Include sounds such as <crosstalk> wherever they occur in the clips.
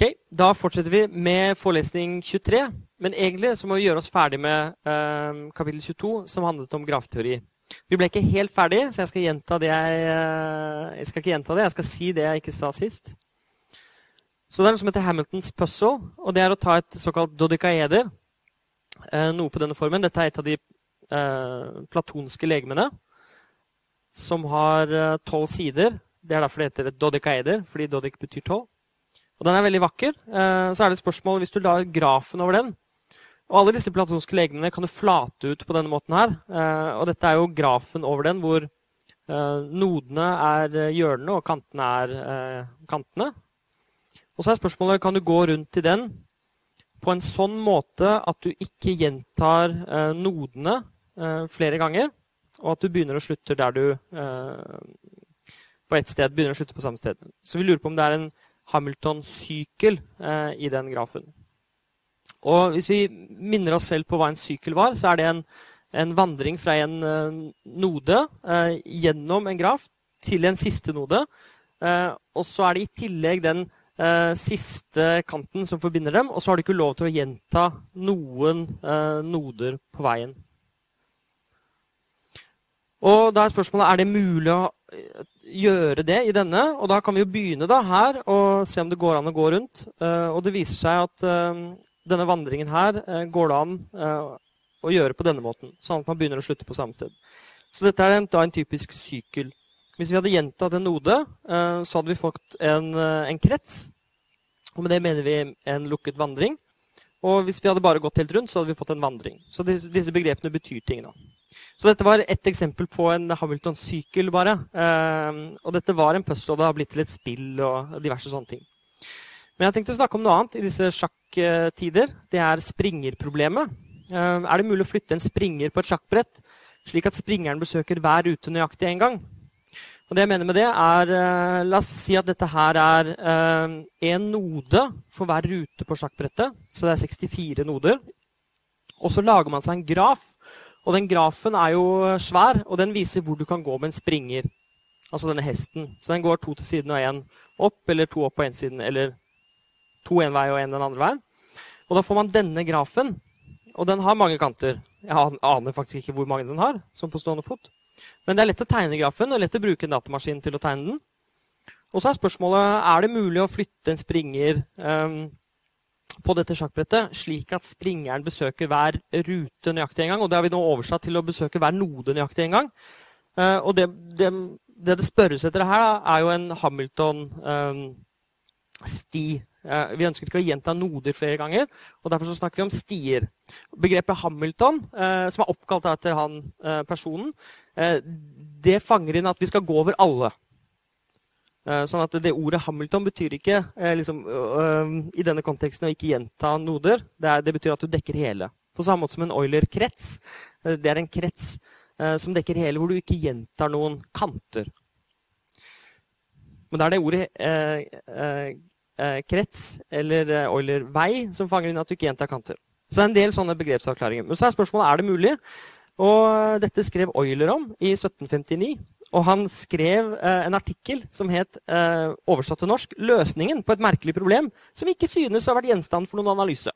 Ok, Da fortsetter vi med forelesning 23. Men egentlig så må vi gjøre oss ferdig med eh, kapittel 22, som handlet om grafteori. Vi ble ikke helt ferdig, så jeg skal gjenta det jeg, eh, jeg skal ikke gjenta det, jeg skal si det jeg ikke sa sist. Så det er noe som heter Hamiltons puzzle, og det er å ta et såkalt dodekaeder. Eh, noe på denne formen. Dette er et av de eh, platonske legemene som har eh, tolv sider. Det er derfor det heter et dodekaeder, fordi dodek betyr tolv. Og den er veldig vakker. Eh, så er det et spørsmål hvis du lar grafen over den Og alle disse platonske legemene kan du flate ut på denne måten her. Eh, og dette er jo grafen over den hvor nodene er hjørnene og kantene er kantene. Og så er spørsmålet kan du gå rundt i den på en sånn måte at du ikke gjentar nodene flere ganger, og at du begynner og slutter der du på ett sted begynner å slutte på samme sted. Så vi lurer på om det er en Hamilton-sykkel eh, i den grafen. Og hvis vi minner oss selv på hva en sykkel var, så er det en, en vandring fra en eh, node eh, gjennom en graf til en siste node. Og så er det i tillegg den siste kanten som forbinder dem. Og så har du ikke lov til å gjenta noen noder på veien. Og da er spørsmålet er det mulig å gjøre det i denne. Og da kan vi jo begynne da her og se om det går an å gå rundt. Uh, og det viser seg at uh, denne vandringen her uh, går det an å gjøre på denne måten. Sånn at man begynner å slutte på samme sted. Så dette er da en typisk sykkel. Hvis vi hadde gjentatt en node, så hadde vi fått en, en, krets. Og med det mener vi en lukket vandring. Og hvis vi hadde bare gått helt rundt, så hadde vi fått en vandring. Så disse begrepene betyr ting. da. Så dette var ett eksempel på en Hamilton-sykkel, bare. Eh, og dette var en puzzle, og det har blitt til et spill og diverse sånne ting. Men jeg tenkte å snakke om noe annet i disse sjakktider. Det er springerproblemet. Eh, er det mulig å flytte en springer på et sjakkbrett slik at springeren besøker hver rute nøyaktig én gang? Og det jeg mener med det er, eh, La oss si at dette her er én eh, node for hver rute på sjakkbrettet. Så det er 64 noder. Og så lager man seg en graf og den grafen er jo svær, og den viser hvor du kan gå med en springer. Altså denne hesten. Så den går to til siden og én opp, eller to opp på én siden, eller to én vei og én den andre veien. Og da får man denne grafen, og den har mange kanter. Jeg aner faktisk ikke hvor mange den har, som på stående fot. Men det er lett å tegne grafen, og lett å bruke en datamaskin til å tegne den. Og så er spørsmålet er det mulig å flytte en springer um, på dette sjakkbrettet, slik at springeren besøker hver rute nøyaktig en gang. Og det har vi nå oversatt til å besøke hver node nøyaktig en gang. Uh, og det, det, det, det spørres etter her, er jo en Hamilton-sti. Um, uh, vi ønsker ikke å gjenta noder flere ganger, og derfor snakker vi om stier. Begrepet Hamilton, som er oppkalt etter han personen, det fanger inn at vi skal gå over alle. Eh, sånn at det ordet Hamilton betyr ikke eh, liksom, i denne konteksten å ikke gjenta noder. Det, er, det, betyr at du dekker hele. På samme måte som en Euler-krets. Eh, det er en krets som dekker hele, hvor du ikke gjentar noen kanter. Men da er det ordet eh, eh, krets eller Euler-vei som fanger inn at du ikke gjentar kanter. Så det er en del sånne begrepsavklaringer. Men så er spørsmålet er det mulig. Og dette skrev Euler om i 1759. Og han skrev eh, en artikkel som het, eh, oversatt til norsk, 'Løsningen på et merkelig problem som ikke synes å ha vært gjenstand for noen analyse'.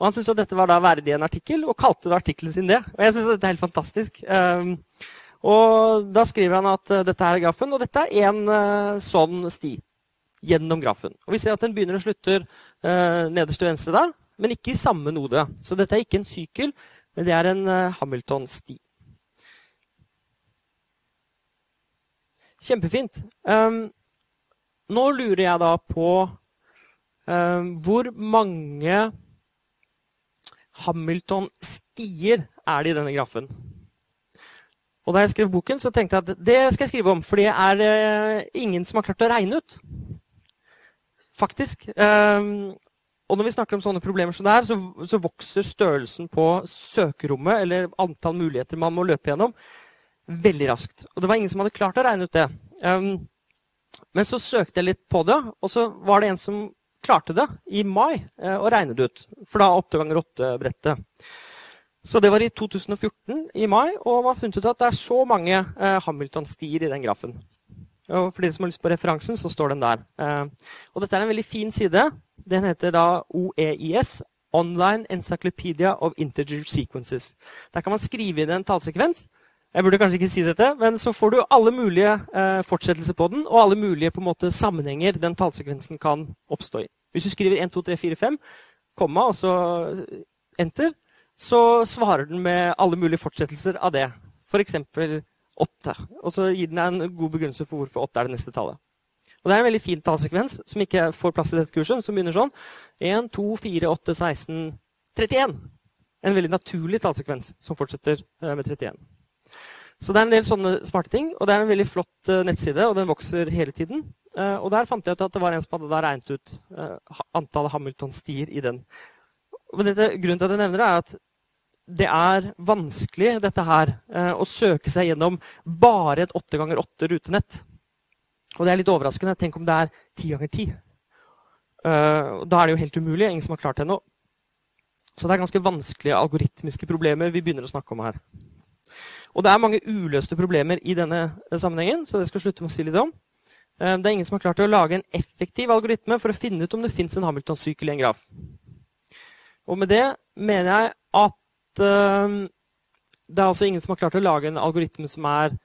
Og Han syntes at dette var da verdig en artikkel, og kalte det artikkelen sin det. Og jeg synes dette er helt fantastisk. Um, og Da skriver han at uh, dette er grafen, og dette er en uh, sånn sti gjennom grafen. Og Vi ser at den begynner og slutter uh, nederst til venstre der, men ikke i samme node. Så dette er ikke en sykkel, men det er en Hamilton-sti. Kjempefint. Um, nå lurer jeg da på um, hvor mange Hamilton-stier er det i denne grafen? Og Da jeg skrev boken, så tenkte jeg at det skal jeg skrive om, for det er uh, ingen som har klart å regne ut. Faktisk. Um, og når vi snakker om sånne problemer som det er, så, så vokser størrelsen på søkerommet, eller antall muligheter man må løpe gjennom, veldig raskt. Og det var ingen som hadde klart å regne ut det. Um, men så søkte jeg litt på det, og så var det en som klarte det i mai uh, å regne det ut. For da åtte ganger åtte-brettet. Så det var i 2014 i mai, og man har funnet ut at det er så mange uh, Hamilton-stier i den grafen. Og for dere som har lyst på referansen, så står den der. Uh, og dette er en veldig fin side. Den heter da OEIS, Online Encyclopedia of Integer Sequences. Der kan man skrive inn en tallsekvens. Jeg burde kanskje ikke si dette, men så får du alle mulige eh, fortsettelser på den, og alle mulige på en måte, sammenhenger den tallsekvensen kan oppstå i. Hvis du skriver 1, 2, 3, 4, 5, komma, og så enter, så svarer den med alle mulige fortsettelser av det. F.eks. 8. Og så gir den deg en god begrunnelse for hvorfor 8 er det neste tallet. Og Det er en veldig fin tallsekvens som ikke får plass i dette kurset, som begynner sånn. 1, 2, 4, 8, 16, 31. En veldig naturlig tallsekvens som fortsetter eh, med 31. Så det er en del sånne smarte ting, og det er en veldig flott eh, nettside, og den vokser hele tiden. Eh, og der fant jeg ut at det var en som hadde regnet ut antallet Hamilton-stier i den. Men dette, grunnen til at jeg nevner det, er at det er vanskelig dette her, å søke seg gjennom bare et 8 ganger 8 rutenett. Og det er litt overraskende. Tenk om det er 10 ganger 10. da er det jo helt umulig. Ingen som har klart det ennå. Så det er ganske vanskelige algoritmiske problemer vi begynner å snakke om her. Og det er mange uløste problemer i denne sammenhengen, så det skal jeg slutte med å si litt om. Uh, det er ingen som har klart å lage en effektiv algoritme for å finne ut om det fins en Hamilton-sykkel i en graf. Og med det mener jeg at uh, det er altså ingen som har klart å lage en algoritme som er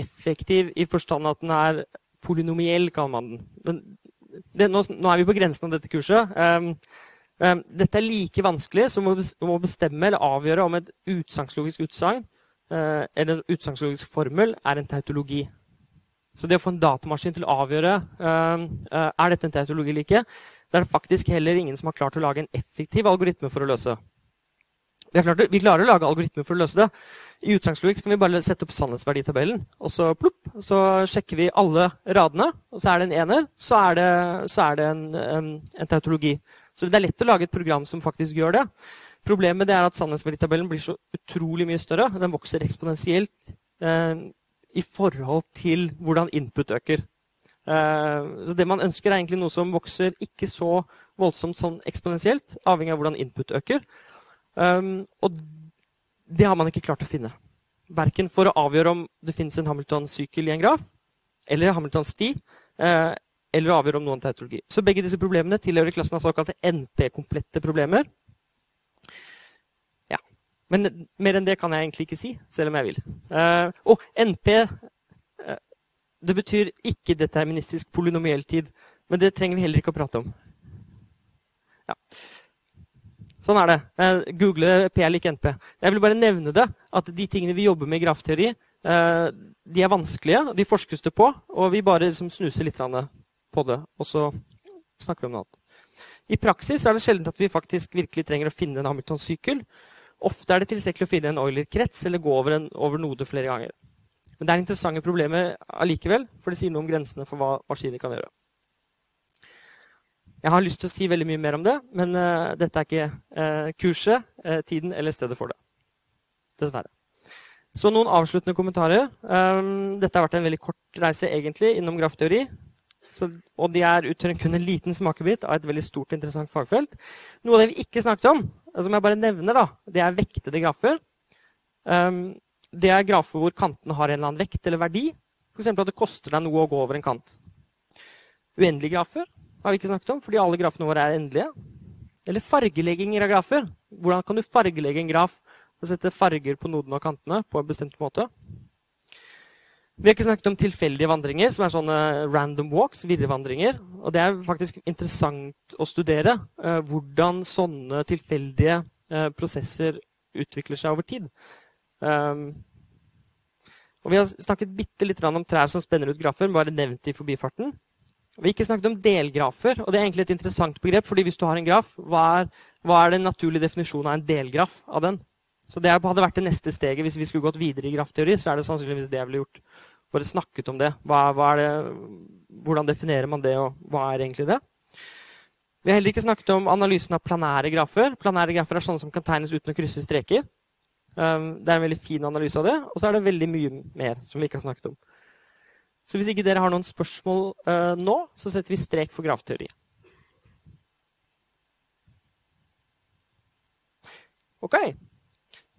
effektiv i forstand at den er polynomiell, kaller man den. Men det, nå, nå, er vi på grensen av dette kurset. Dette er like vanskelig som å bestemme eller avgjøre om et utsagnslogisk utsagn uh, eller en utsagnslogisk formel er en tautologi. Så det å få en datamaskin til å avgjøre uh, uh, er dette en tautologi eller ikke, det er faktisk heller ingen som har klart å lage en effektiv algoritme for å løse. Vi, klart, vi klarer å lage algoritmer for å løse det. I utsagnslogikk kan vi bare sette opp sannhetsverditabellen. Og så plopp, så sjekker vi alle radene, og så er det en ener. Så er det, så er det en, en, en, tautologi. Så det er lett å lage et program som faktisk gjør det. Problemet er at sannhetsverditabellen blir så utrolig mye større. Den vokser eksponentielt eh, i forhold til hvordan input øker. Eh, så det man ønsker, er egentlig noe som vokser ikke så voldsomt sånn eksponentielt, avhengig av hvordan input øker. Um, og det har man ikke klart å finne. Verken for å avgjøre om det finnes en Hamilton-sykkel i en graf, eller Hamilton-sti, eh, eller avgjør om noen tautologi. Så begge disse problemene tilhører klassen av såkalte NP-komplette problemer. Ja. Men mer enn det kan jeg egentlig ikke si, selv om jeg vil. Uh, og NP uh, det betyr ikke-deterministisk polynomiell tid. Men det trenger vi heller ikke å prate om. Ja. Sånn er det. Google P er lik NP. Jeg vil bare nevne det, at de tingene vi jobber med i grafteori, eh, de er vanskelige. De forskes det på, og vi bare liksom snuser litt på det. Og så snakker vi om noe annet. I praksis er det sjelden at vi faktisk virkelig trenger å finne en Hamilton-sykkel. Ofte er det tilstrekkelig å finne en Euler-krets eller gå over en over node flere ganger. Men det er interessante problemer allikevel, for det sier noe om grensene for hva maskiner kan gjøre. Jeg har lyst til å si veldig mye mer om det, men uh, dette er ikke uh, kurset, uh, tiden eller stedet for det. Dessverre. Så noen avsluttende kommentarer. Um, dette har vært en veldig kort reise egentlig innom grafteori. Så, og de er utgjør kun en liten smakebit av et veldig stort og interessant fagfelt. Noe av det vi ikke snakket om, som jeg bare nevner, da, det er vektede grafer. Um, det er grafer hvor kantene har en eller annen vekt eller verdi. F.eks. at det koster deg noe å gå over en kant. Uendelige grafer har vi ikke snakket om, fordi alle grafene våre er endelige. Eller fargelegginger av grafer. Hvordan kan du fargelegge en graf og sette farger på nodene og kantene på en bestemt måte? Vi har ikke snakket om tilfeldige vandringer, som er sånne random walks, virrevandringer. Og det er faktisk interessant å studere eh, hvordan sånne tilfeldige eh, prosesser utvikler seg over tid. Um, og vi har snakket bitte litt om trær som spenner ut grafer, bare nevnt i forbifarten. Vi har ikke snakket om delgrafer, og det er egentlig et interessant begrep. fordi hvis du har en graf, hva er, hva er den naturlige definisjonen av en delgraf av den? Så det hadde vært det neste steget hvis vi skulle gått videre i grafteori. så er det sannsynligvis det jeg ville gjort. Bare snakket om det. Hva, hva det. Hvordan definerer man det, og hva er egentlig det? Vi har heller ikke snakket om analysen av planære grafer. Planære grafer er sånne som kan tegnes uten å krysse streker. Um, det er en veldig fin analyse av det. Og så er det veldig mye mer som vi ikke har snakket om. Så hvis ikke dere har noen spørsmål uh, nå, så setter vi strek for grafteori. Ok.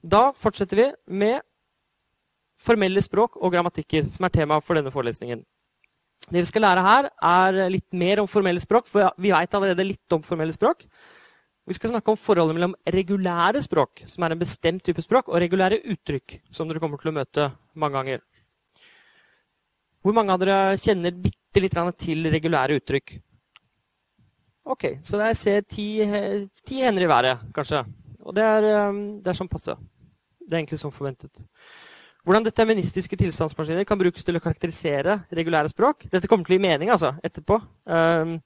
Da fortsetter vi med formelle språk og grammatikker, som er tema for denne forelesningen. Det vi skal lære her, er litt mer om formelle språk, for vi vet allerede litt om formelle språk. Vi skal snakke om forholdet mellom regulære språk, som er en bestemt type språk, og regulære uttrykk, som dere kommer til å møte mange ganger. Hvor mange av dere kjenner bitte litt til regulære uttrykk? Ok, så jeg ser ti, ti hender i været, kanskje. Og det er, um, det er sånn passe. Det er egentlig som forventet. Hvordan deterministiske tilstandsmaskiner kan brukes til å karakterisere regulære språk. Dette kommer til å gi mening altså, etterpå. Um,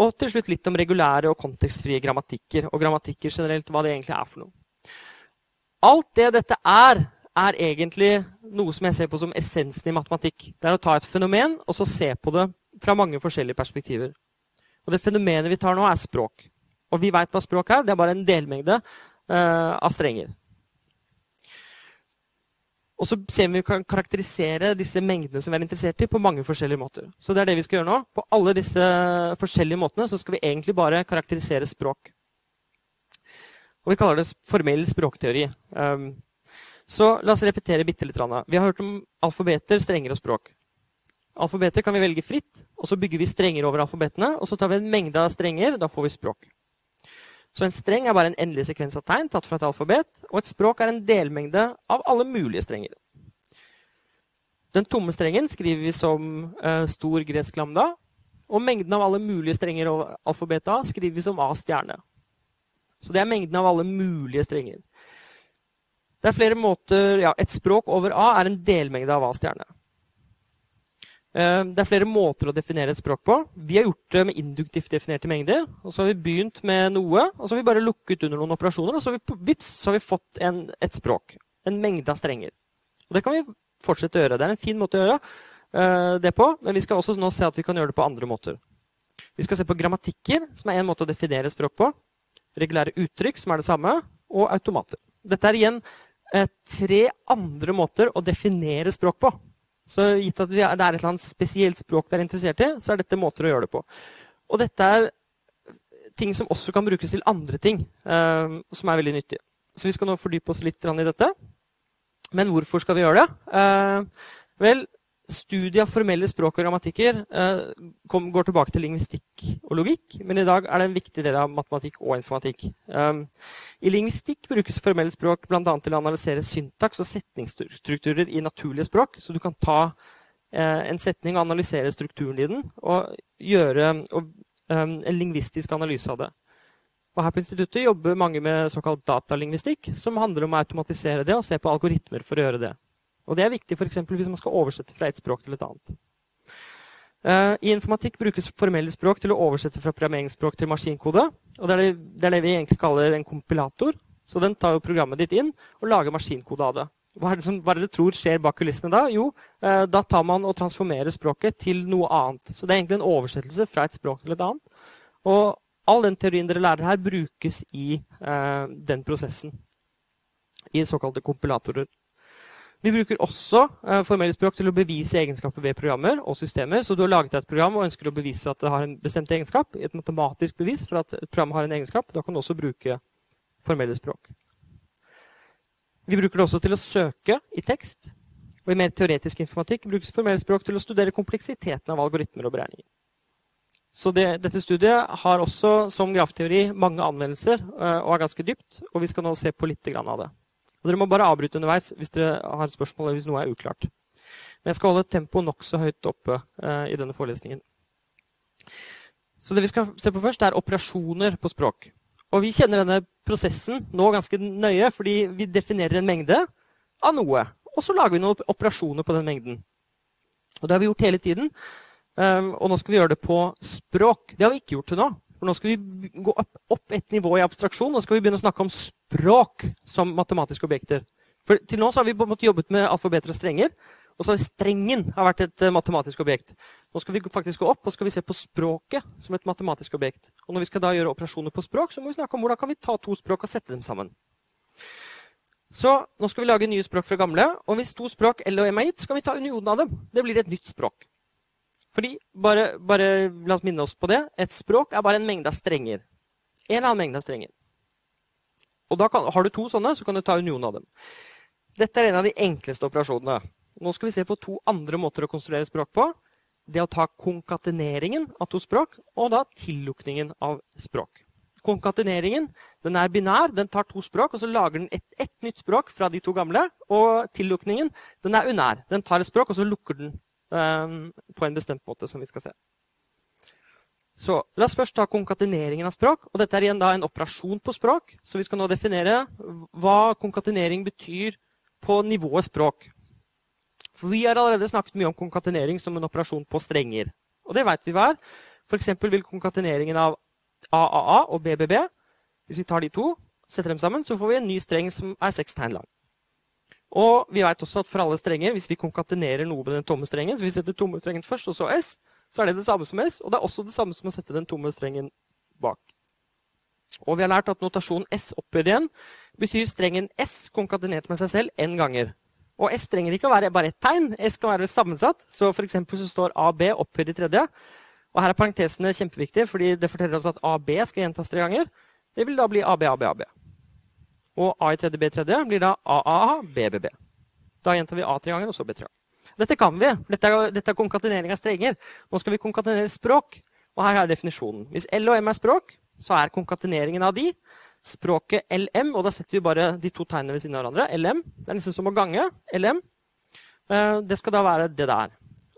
og til slutt litt om regulære og kontekstfrie grammatikker. Og grammatikker generelt, hva det egentlig er for noe. Alt det dette er, er egentlig noe som jeg ser på som essensen i matematikk. Det er å ta et fenomen og så se på det fra mange forskjellige perspektiver. Og det fenomenet vi tar nå, er språk. Og vi veit hva språk er. Det er bare en delmengde uh, av strenger. Og så ser vi om vi kan karakterisere disse mengdene som vi er interessert i, på mange forskjellige måter. Så det er det vi skal gjøre nå. På alle disse forskjellige måtene så skal vi egentlig bare karakterisere språk. Og vi kaller det formell språkteori. Um, så la oss repetere bitte litt. Vi har hørt om alfabeter, strenger og språk. Alfabeter kan vi velge fritt, og så bygger vi strenger over alfabetene. Og så tar vi en mengde av strenger. Da får vi språk. Så en streng er bare en endelig sekvens av tegn tatt fra et alfabet, og et språk er en delmengde av alle mulige strenger. Den tomme strengen skriver vi som uh, stor gresk lambda, og mengden av alle mulige strenger over alfabetet A skriver vi som A stjerne. Så det er mengden av alle mulige strenger. Det er flere måter, ja, Et språk over A er en delmengde av A stjerne. Eh, det er flere måter å definere et språk på. Vi har gjort det med induktivt definerte mengder. og Så har vi begynt med noe, og så har vi bare lukket under noen operasjoner, og så har vi, vips, så har vi fått en, et språk. En mengde av strenger. Og Det kan vi fortsette å gjøre. Det er en fin måte å gjøre uh, det på, men vi skal også nå se at vi kan gjøre det på andre måter. Vi skal se på grammatikker, som er en måte å definere språk på. Regulære uttrykk, som er det samme. Og automater. Dette er igjen uh, tre andre måter å definere språk på. Så gitt at er, det er et eller annet spesielt språk vi er interessert i, så er dette måter å gjøre det på. Og dette er ting som også kan brukes til andre ting, eh, som er veldig nyttige. Så vi skal nå fordype oss litt i dette. Men hvorfor skal vi gjøre det? Eh, vel, Studiet av formelle språk og grammatikker eh, går tilbake til lingvistikk og logikk, men i dag er det en viktig del av matematikk og informatikk. Um, I lingvistikk brukes formelle språk bl.a. til å analysere syntaks og setningsstrukturer i naturlige språk. Så du kan ta eh, en setning og analysere strukturen i den, og gjøre en lingvistisk analyse av det. Og her på instituttet jobber mange med såkalt datalingvistikk, som handler om å automatisere det og se på algoritmer for å gjøre det. Og det er viktig for hvis man skal oversette fra et språk til et annet. Uh, I informatikk brukes formelle språk til å oversette fra programmeringsspråk til maskinkode. Og det er det, det er det, vi egentlig kaller en kompilator. Så den tar jo programmet ditt inn og lager maskinkode av det. Hva er det som hva er det du tror skjer bak kulissene da? Jo, uh, da tar man og transformerer språket til noe annet. Så det er egentlig en oversettelse fra et språk til et annet. Og all den teorien dere lærer her, brukes i eh, den prosessen. I såkalte kompilatorer. Vi bruker også uh, formelle språk til å bevise egenskaper ved programmer og systemer. Så du har laget et program og ønsker å bevise at det har en bestemt egenskap. Et matematisk bevis for at et program har en egenskap. Da kan du også bruke formelle språk. Vi bruker det også til å søke i tekst. Og i mer teoretisk informatikk brukes formelle språk til å studere kompleksiteten av algoritmer og beregninger. Så det, dette studiet har også som grafteori mange anvendelser uh, og er ganske dypt. Og vi skal nå se på litt av det. Og dere må bare avbryte underveis hvis dere har spørsmål eller hvis noe er uklart. Men jeg skal holde tempoet nokså høyt oppe uh, i denne forelesningen. Så det vi skal se på først, er operasjoner på språk. Og vi kjenner denne prosessen nå ganske nøye, fordi vi definerer en mengde av noe. Og så lager vi noen operasjoner på den mengden. Og det har vi gjort hele tiden. Um, og nå skal vi gjøre det på språk. Det har vi ikke gjort til nå. For nå skal vi gå opp, opp et nivå i abstraksjon. Nå skal vi begynne å snakke om språk som matematiske objekter. For Til nå har vi på en måte jobbet med alfabeter og strenger. Og så har strengen har vært et uh, matematisk objekt. Nå skal vi faktisk gå opp og skal vi se på språket som et matematisk objekt. Og når vi skal da gjøre operasjoner på språk, så må vi snakke om hvordan kan vi ta to språk og sette dem sammen. Så nå skal vi lage nye språk fra gamle. Og hvis to språk L og M gitt, skal vi ta unionen av dem. Det blir et nytt språk. Fordi, bare, bare, la oss minne oss på det, et språk er bare en mengde av strenger. En eller annen mengde av strenger. Og da kan, Har du to sånne, så kan du ta union av dem. Dette er en av de enkleste operasjonene. Nå skal vi se på to andre måter å konstruere språk på. det å ta konkateneringen av to språk, og da tillukningen av språk. Konkateneringen den er binær, den tar to språk, og så lager den ett et nytt språk fra de to gamle. Og tillukningen den er unær. Den tar et språk, og så lukker den på en bestemt måte, som vi skal se. Så La oss først ta konkateneringen av språk. og Dette er igjen en operasjon på språk. Så vi skal nå definere hva konkatenering betyr på nivået språk. For Vi har allerede snakket mye om konkatenering som en operasjon på strenger. Og det vet vi hva er. F.eks. vil konkateneringen av AAA og BBB Hvis vi tar de to, setter dem sammen, så får vi en ny streng som er seks tegn lang. Og vi vet også at for alle strenger, hvis vi konkatenerer noe med den tomme strengen, så vi setter tomme strengen først, og så S, så er det det samme som S. Og det er også det samme som å sette den tomme strengen bak. Og vi har lært at notasjonen S opphøyd igjen betyr strengen S konkatenert med seg selv n ganger. Og S trenger ikke å være bare ett tegn. S kan være sammensatt. Så f.eks. så står AB opphøyd i tredje. Og her er parentesene kjempeviktige, fordi det forteller oss at AB skal gjentas tre ganger. Det vil da bli AB, AB, AB. Og A i tredje, B i tredje blir da AAA, BBB. Da gjentar vi A tre ganger, og så B tre ganger. Dette kan vi. Dette er, dette er konkatenering av strenger. Nå skal vi konkatenere språk. Og her er definisjonen. Hvis L og M er språk, så er konkateneringen av de språket LM, og da setter vi bare de to tegnene ved siden av hverandre. LM. Det er nesten som å gange. LM. Eh, det skal da være det der.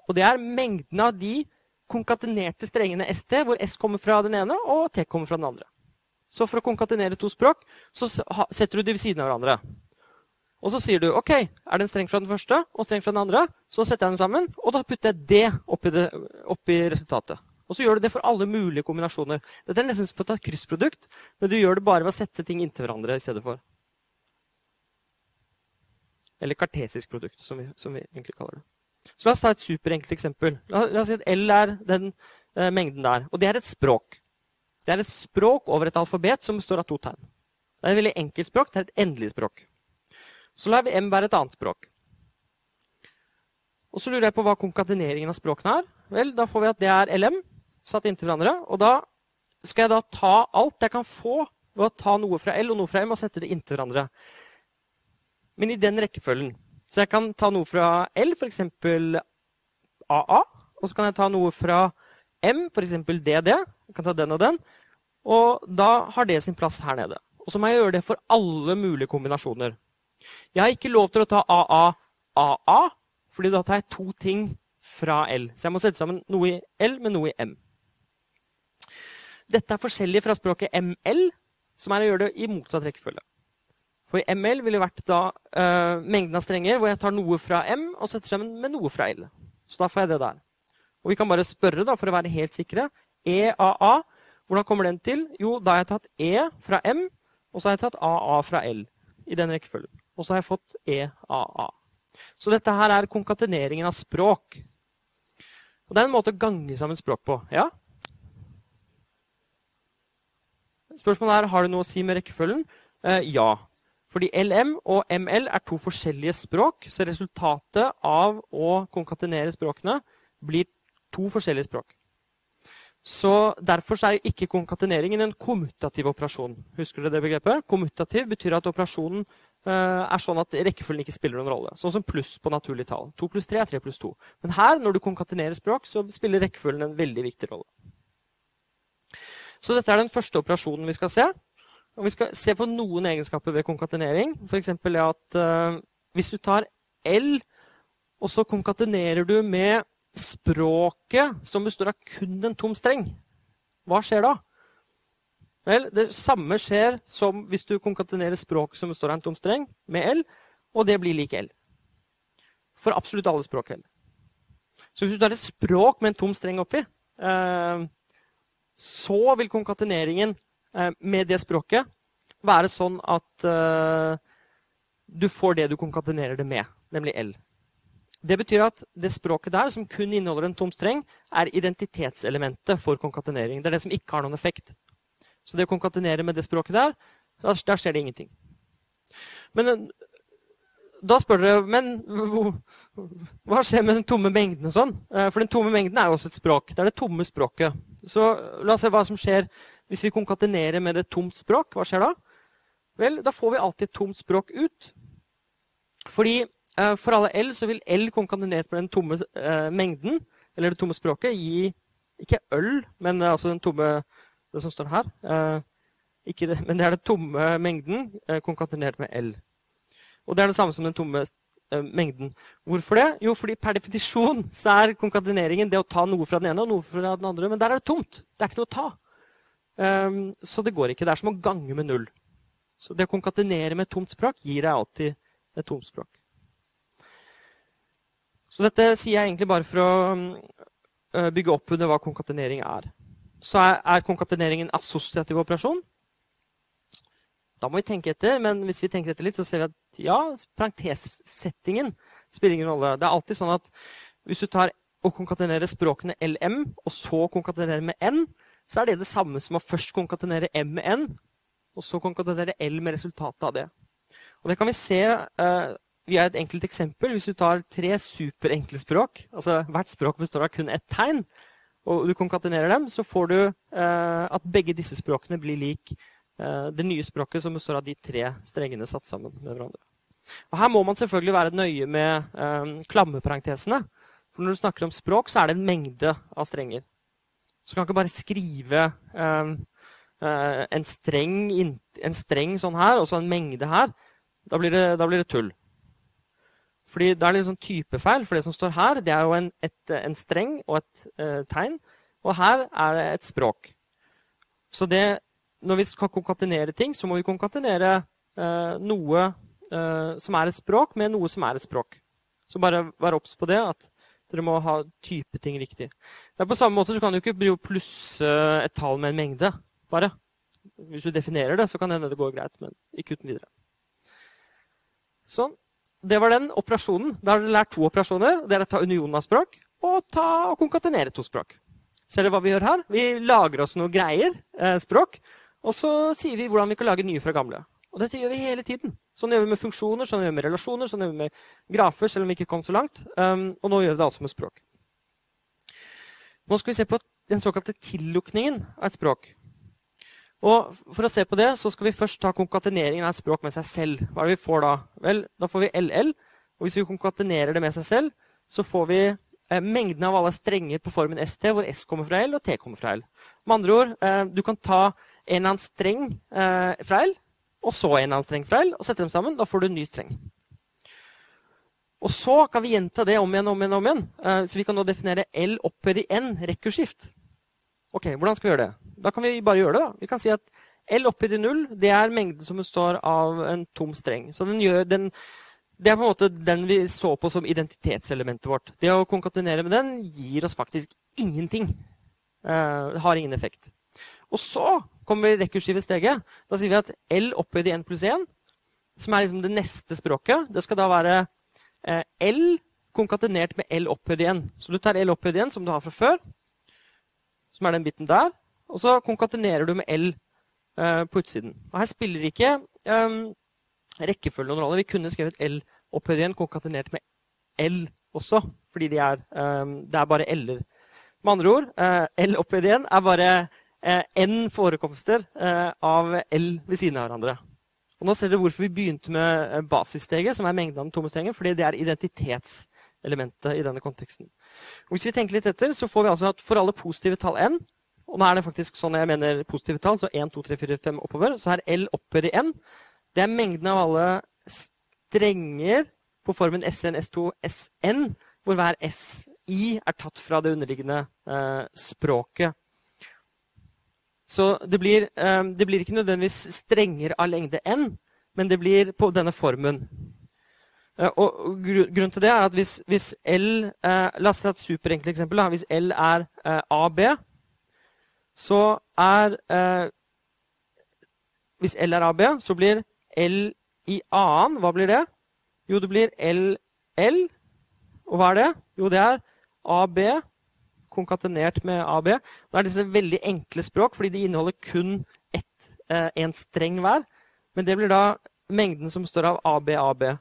Og det er mengden av de konkatenerte strengene ST, hvor S kommer fra den ene og T kommer fra den andre. Så for å konkatenere to språk så setter du de ved siden av hverandre. Og så sier du ok, er det en streng fra den første og en streng fra den andre, så setter jeg dem sammen, og da putter jeg det oppi, det, oppi resultatet. Og så gjør du det for alle mulige kombinasjoner. Dette er nesten som et kryssprodukt, men du gjør det bare ved å sette ting inntil hverandre i stedet for. Eller kartesisk produkt, som vi, som vi, egentlig kaller det. Så La oss ta et superenkelt eksempel. La, la, oss si at L er den eh, mengden der. Og det er et språk. Det er et språk over et alfabet som består av to tegn. Det er et veldig enkelt språk. Det er et endelig språk. Så lar vi M være et annet språk. Og så lurer jeg på hva konkateneringen av språkene er. Vel, Da får vi at det er LM satt inntil hverandre. Og da skal jeg da ta alt jeg kan få ved å ta noe fra L og noe fra M og sette det inntil hverandre. Men i den rekkefølgen. Så jeg kan ta noe fra L, f.eks. AA. Og så kan jeg ta noe fra M, f.eks. DD. Jeg kan ta den og den. Og da har det sin plass her nede. Og så må jeg gjøre det for alle mulige kombinasjoner. Jeg har ikke lov til å ta AA AA, fordi da tar jeg to ting fra L. Så jeg må sette sammen noe i L med noe i M. Dette er forskjellig fra språket ML, som er å gjøre det i motsatt rekkefølge. For i ML ville vært da uh, mengden av strenger hvor jeg tar noe fra M og setter sammen med noe fra L. Så da får jeg det der. Og vi kan bare spørre da, for å være helt sikre. EAA, hvordan kommer den til? Jo, da har jeg tatt E fra M, og så har jeg tatt AA fra L. I den rekkefølgen. Og så har jeg fått EAA. Så dette her er konkateneringen av språk. Og det er en måte å gange sammen språk på. Ja? Spørsmålet er har det noe å si med rekkefølgen. Eh, ja. Fordi LM og ML er to forskjellige språk, så resultatet av å konkatenere språkene blir to forskjellige språk. Så Derfor er ikke konkateneringen en kommutativ operasjon. Husker dere det begrepet? Kommutativ betyr at operasjonen uh, er sånn at rekkefølgen ikke spiller noen rolle. Sånn som pluss på naturlig tall. 2 pluss 3 er 3 pluss 2. Men her, når du konkatenerer språk, så spiller rekkefølgen en veldig viktig rolle. Så dette er den første operasjonen vi skal se. Og vi skal se på noen egenskaper ved konkatenering. F.eks. at uh, hvis du tar L, og så konkatenerer du med språket som består av kun en tom streng, hva skjer da? Vel, Det samme skjer som hvis du konkatenerer språket som består av en tom streng, med L, og det blir lik L. For absolutt alle språk L. Så hvis du tar et språk med en tom streng oppi, eh, så vil konkateneringen eh, med det språket være sånn at eh, du får det du konkatenerer det med, nemlig L. Det betyr at det språket der, som kun inneholder en tom streng, er identitetselementet for konkatenering. Det er det som ikke har noen effekt. Så det å konkatenere med det språket der, der skjer det ingenting. Men eh, da spør dere men hva skjer med den tomme mengden? og sånn? For den tomme mengden er jo også et språk. Det er det tomme språket. Så la oss se hva som skjer hvis vi konkatenerer med et tomt språk. Hva skjer da? Vel, da får vi alltid et tomt språk ut. Fordi eh, for alle L så vil L konkatenert med den tomme eh, mengden eller det tomme språket, gi ikke øl, men altså den tomme Det som står her. Ikke det, <laughs> men det er den tomme mengden eh, konkatenert med L. Og det er det samme som den tomme eh, mengden. Hvorfor det? Jo, fordi per definisjon så er konkateneringen det å ta noe fra den ene og noe fra den andre. Men der er det tomt. Det er ikke noe å ta. Um, så det går ikke. Det er som å gange med null. Så det å konkatenere med tomt språk gir deg alltid et tomt språk. Så dette sier jeg egentlig bare for å uh, bygge opp under hva konkatenering er. Så er, er konkatenering en assosiativ operasjon. Da må vi tenke etter, men hvis vi tenker etter litt, så ser vi at ja, parentessettingen spiller ingen rolle. Det er alltid sånn at hvis du tar og konkatenerer språkene LM, og så konkatenerer med N, så er det det samme som å først konkatenere M med N, og så konkatenere L med resultatet av det. Og Det kan vi se uh, via et enkelt eksempel. Hvis du tar tre superenkle språk, altså hvert språk består av kun ett tegn, og du konkatenerer dem, så får du eh, at begge disse språkene blir lik eh, det nye språket som består av de tre strengene satt sammen med hverandre. Og Her må man selvfølgelig være nøye med eh, klammeparentesene. For når du snakker om språk, så er det en mengde av strenger. Så du kan ikke bare skrive um, uh, en, streng, en, streng, sånn her, og så en mengde her. Da blir det, da blir det tull. Fordi Da er det liksom sånn typefeil. For det som står her, det er jo en, et, en streng og et eh, tegn. Og her er det et språk. Så det, når vi skal konkatenere ting, så må vi konkatenere eh, noe som er et språk, med noe som er et språk. Så bare vær obs på det. at dere må ha type ting riktig. Det er på samme måte så kan du ikke plusse et tall med en mengde. bare. Hvis du definerer det, så kan det hende det går greit, men ikke uten videre. Sånn. Det var den operasjonen. Da har dere lært to operasjoner. Det er å ta unionen av språk og, ta, og konkatenere to språk. Ser dere hva vi gjør her? Vi lager oss noen greier, eh, språk, og så sier vi hvordan vi kan lage nye fra gamle. Og dette gjør vi hele tiden. Sånn gjør vi med funksjoner, sånn gjør vi med relasjoner, sånn gjør vi med grafer, selv om vi ikke kom så langt. Um, og nå gjør vi det altså med språk. Nå skal vi se på den såkalte tillukningen av et språk. Og For å se på det så skal vi først ta konkateneringen av et språk med seg selv. Hva er det vi får da? Vel, Da får vi LL. Og hvis vi konkatenerer det med seg selv, så får vi eh, mengden av alle strenger på formen ST, hvor S kommer fra L og T kommer fra L. Med andre ord, eh, du kan ta en eller annen streng eh, fra L og så en eller annen streng fra L, og sette dem sammen. Da får du en ny streng. Og så kan vi gjenta det om igjen om igjen. om igjen. Så vi kan nå definere L opphøyd i N rekkursskift. Ok, Hvordan skal vi gjøre det? Da kan vi bare gjøre det. da. Vi kan si at L opphøyd i null det er mengden som består av en tom streng. Så den gjør, den, Det er på en måte den vi så på som identitetselementet vårt. Det å konkatenere med den gir oss faktisk ingenting. Uh, har ingen effekt. Og så kommer vi rekursive steget. Da sier vi at L opphøyd i N pluss 1, som er liksom det neste språket, det skal da være eh, L konkatenert med L opphøyd i N. Så du tar L opphøyd i N, som du har fra før, som er den biten der, og så konkatenerer du med L eh, på utsiden. Og her spiller ikke eh, rekkefølgen noen rolle. Vi kunne skrevet L opphøyd i 1 konkatenert med L også, fordi de er, eh, det er bare L-er. Med andre ord, eh, L opphøyd igjen er bare eh, n forekomster av L ved siden av hverandre. Og nå ser dere hvorfor vi begynte med basissteget, som er mengden av den tomme strengen, fordi det er identitetselementet i denne konteksten. Og hvis vi tenker litt etter, så får vi altså at for alle positive tall n, og nå er det faktisk sånn jeg mener positive tall, så 1, 2, 3, 4, 5 oppover, så er L opphøyd i n. Det er mengden av alle strenger på formen SN, S2, SN, hvor hver SI er tatt fra det underliggende eh, språket så det blir, eh, det blir, ikke nødvendigvis strenger av lengde n, men det blir på denne formen. Eh, og Grunnen til det er at hvis, hvis L uh, La oss ta et superenkelt eksempel. Da. Hvis L er uh, AB, så er Hvis L er AB, så blir L i annen Hva blir det? Jo, det blir LL. Og hva er det? Jo, det er AB konkatenert med AB. Nå er disse veldig enkle språk, fordi de inneholder kun ett, eh, en streng hver. Men det blir da mengden som står av AB, AB.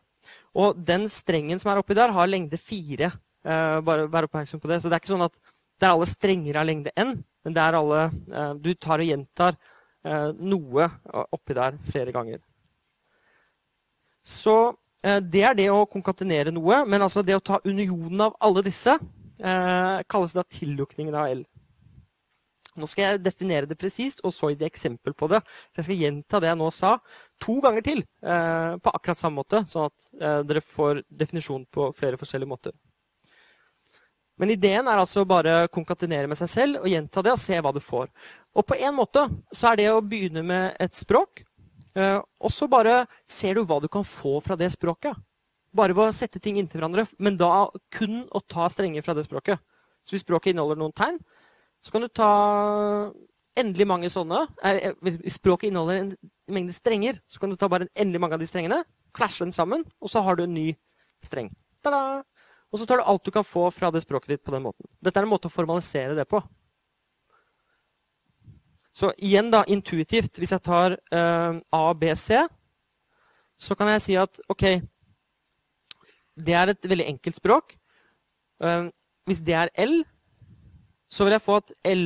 Og den strengen som er oppi der, har lengde fire. Eh, bare vær oppmerksom på det. Så det er ikke sånn at det er alle strenger av lengde n, men det er alle eh, Du tar og gjentar eh, noe oppi der flere ganger. Så eh, det er det å konkatenere noe. Men altså det å ta unionen av alle disse eh, kalles da tillukningen av L. Nå skal jeg definere det presist, og så gi et eksempel på det. Så jeg skal gjenta det jeg nå sa, to ganger til eh, på akkurat samme måte, sånn at eh, dere får definisjon på flere forskjellige måter. Men ideen er altså bare å konkatenere med seg selv og gjenta det og se hva du får. Og på en måte så er det å begynne med et språk, eh, og så bare ser du hva du kan få fra det språket. Bare ved å sette ting inntil hverandre, men da kun å ta strenger fra det språket. Så hvis språket inneholder noen tegn, så kan du ta endelig mange sånne. Hvis språket inneholder en mengde strenger, så kan du ta bare endelig mange av de strengene, klasje dem sammen, og så har du en ny streng. Tada! Og så tar du alt du kan få fra det språket ditt på den måten. Dette er en måte å formalisere det på. Så igjen, da, intuitivt, hvis jeg tar uh, A, B, C, så kan jeg si at OK Det er et veldig enkelt språk. Uh, hvis det er L, så vil jeg få at L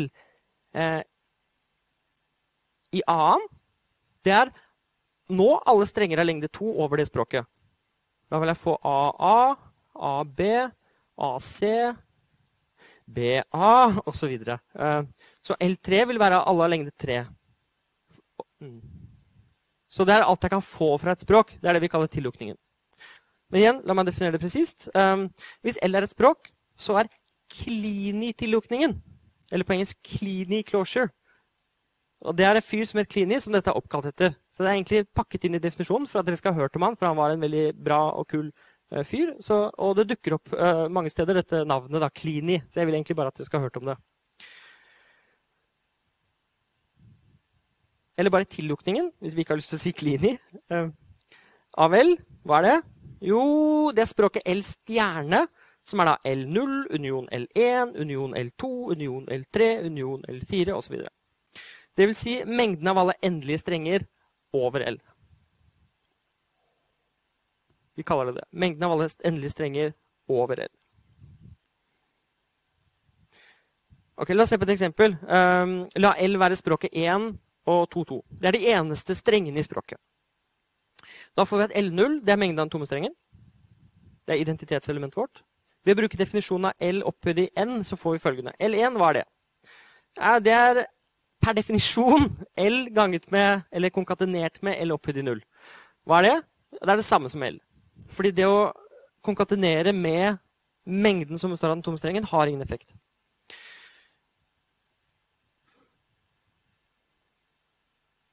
uh, i A-en Det er nå alle strenger av lengde 2 over det språket. Da vil jeg få AA, AB, AC, BA osv. Så, eh, så L3 vil være alle av lengde 3. Mm. Så det er alt jeg kan få fra et språk. Det er det vi kaller tillukningen. Men igjen, la meg definere det presist. Um, hvis L er et språk, så er Klini-tillukningen. Eller på engelsk Klini closure. Og Det er en fyr som heter Klini, som dette er oppkalt etter. Så det er egentlig pakket inn i definisjonen for at dere skal ha hørt om han, for han var en veldig bra og kul fyr. Så, og det dukker opp uh, mange steder, dette navnet, da, Klini. Så jeg vil egentlig bare at dere skal ha hørt om det. Eller bare tillukningen, hvis vi ikke har lyst til å si Klini. Uh, Avel, hva er det? Jo, det er språket L stjerne som er da L0, union L1, union L2, union L3, union L4 osv. Det vil si mengden av alle endelige strenger over L. Vi kaller det det. Mengden av alle endelige strenger over L. Ok, La oss se på et eksempel. Um, la L være språket 1 og 2-2. Det er de eneste strengene i språket. Da får vi at L0 det er mengden av den tomme strengen. Det er identitetselementet vårt. Ved å bruke definisjonen av L opphøyd i N, så får vi følgende. L1, hva er det? Ja, det er per definisjon <laughs> L ganget med, eller konkatenert med L opphøyd i 0. Hva er det? Det er det samme som L. Fordi det å konkatenere med mengden som består av den tomme strengen, har ingen effekt.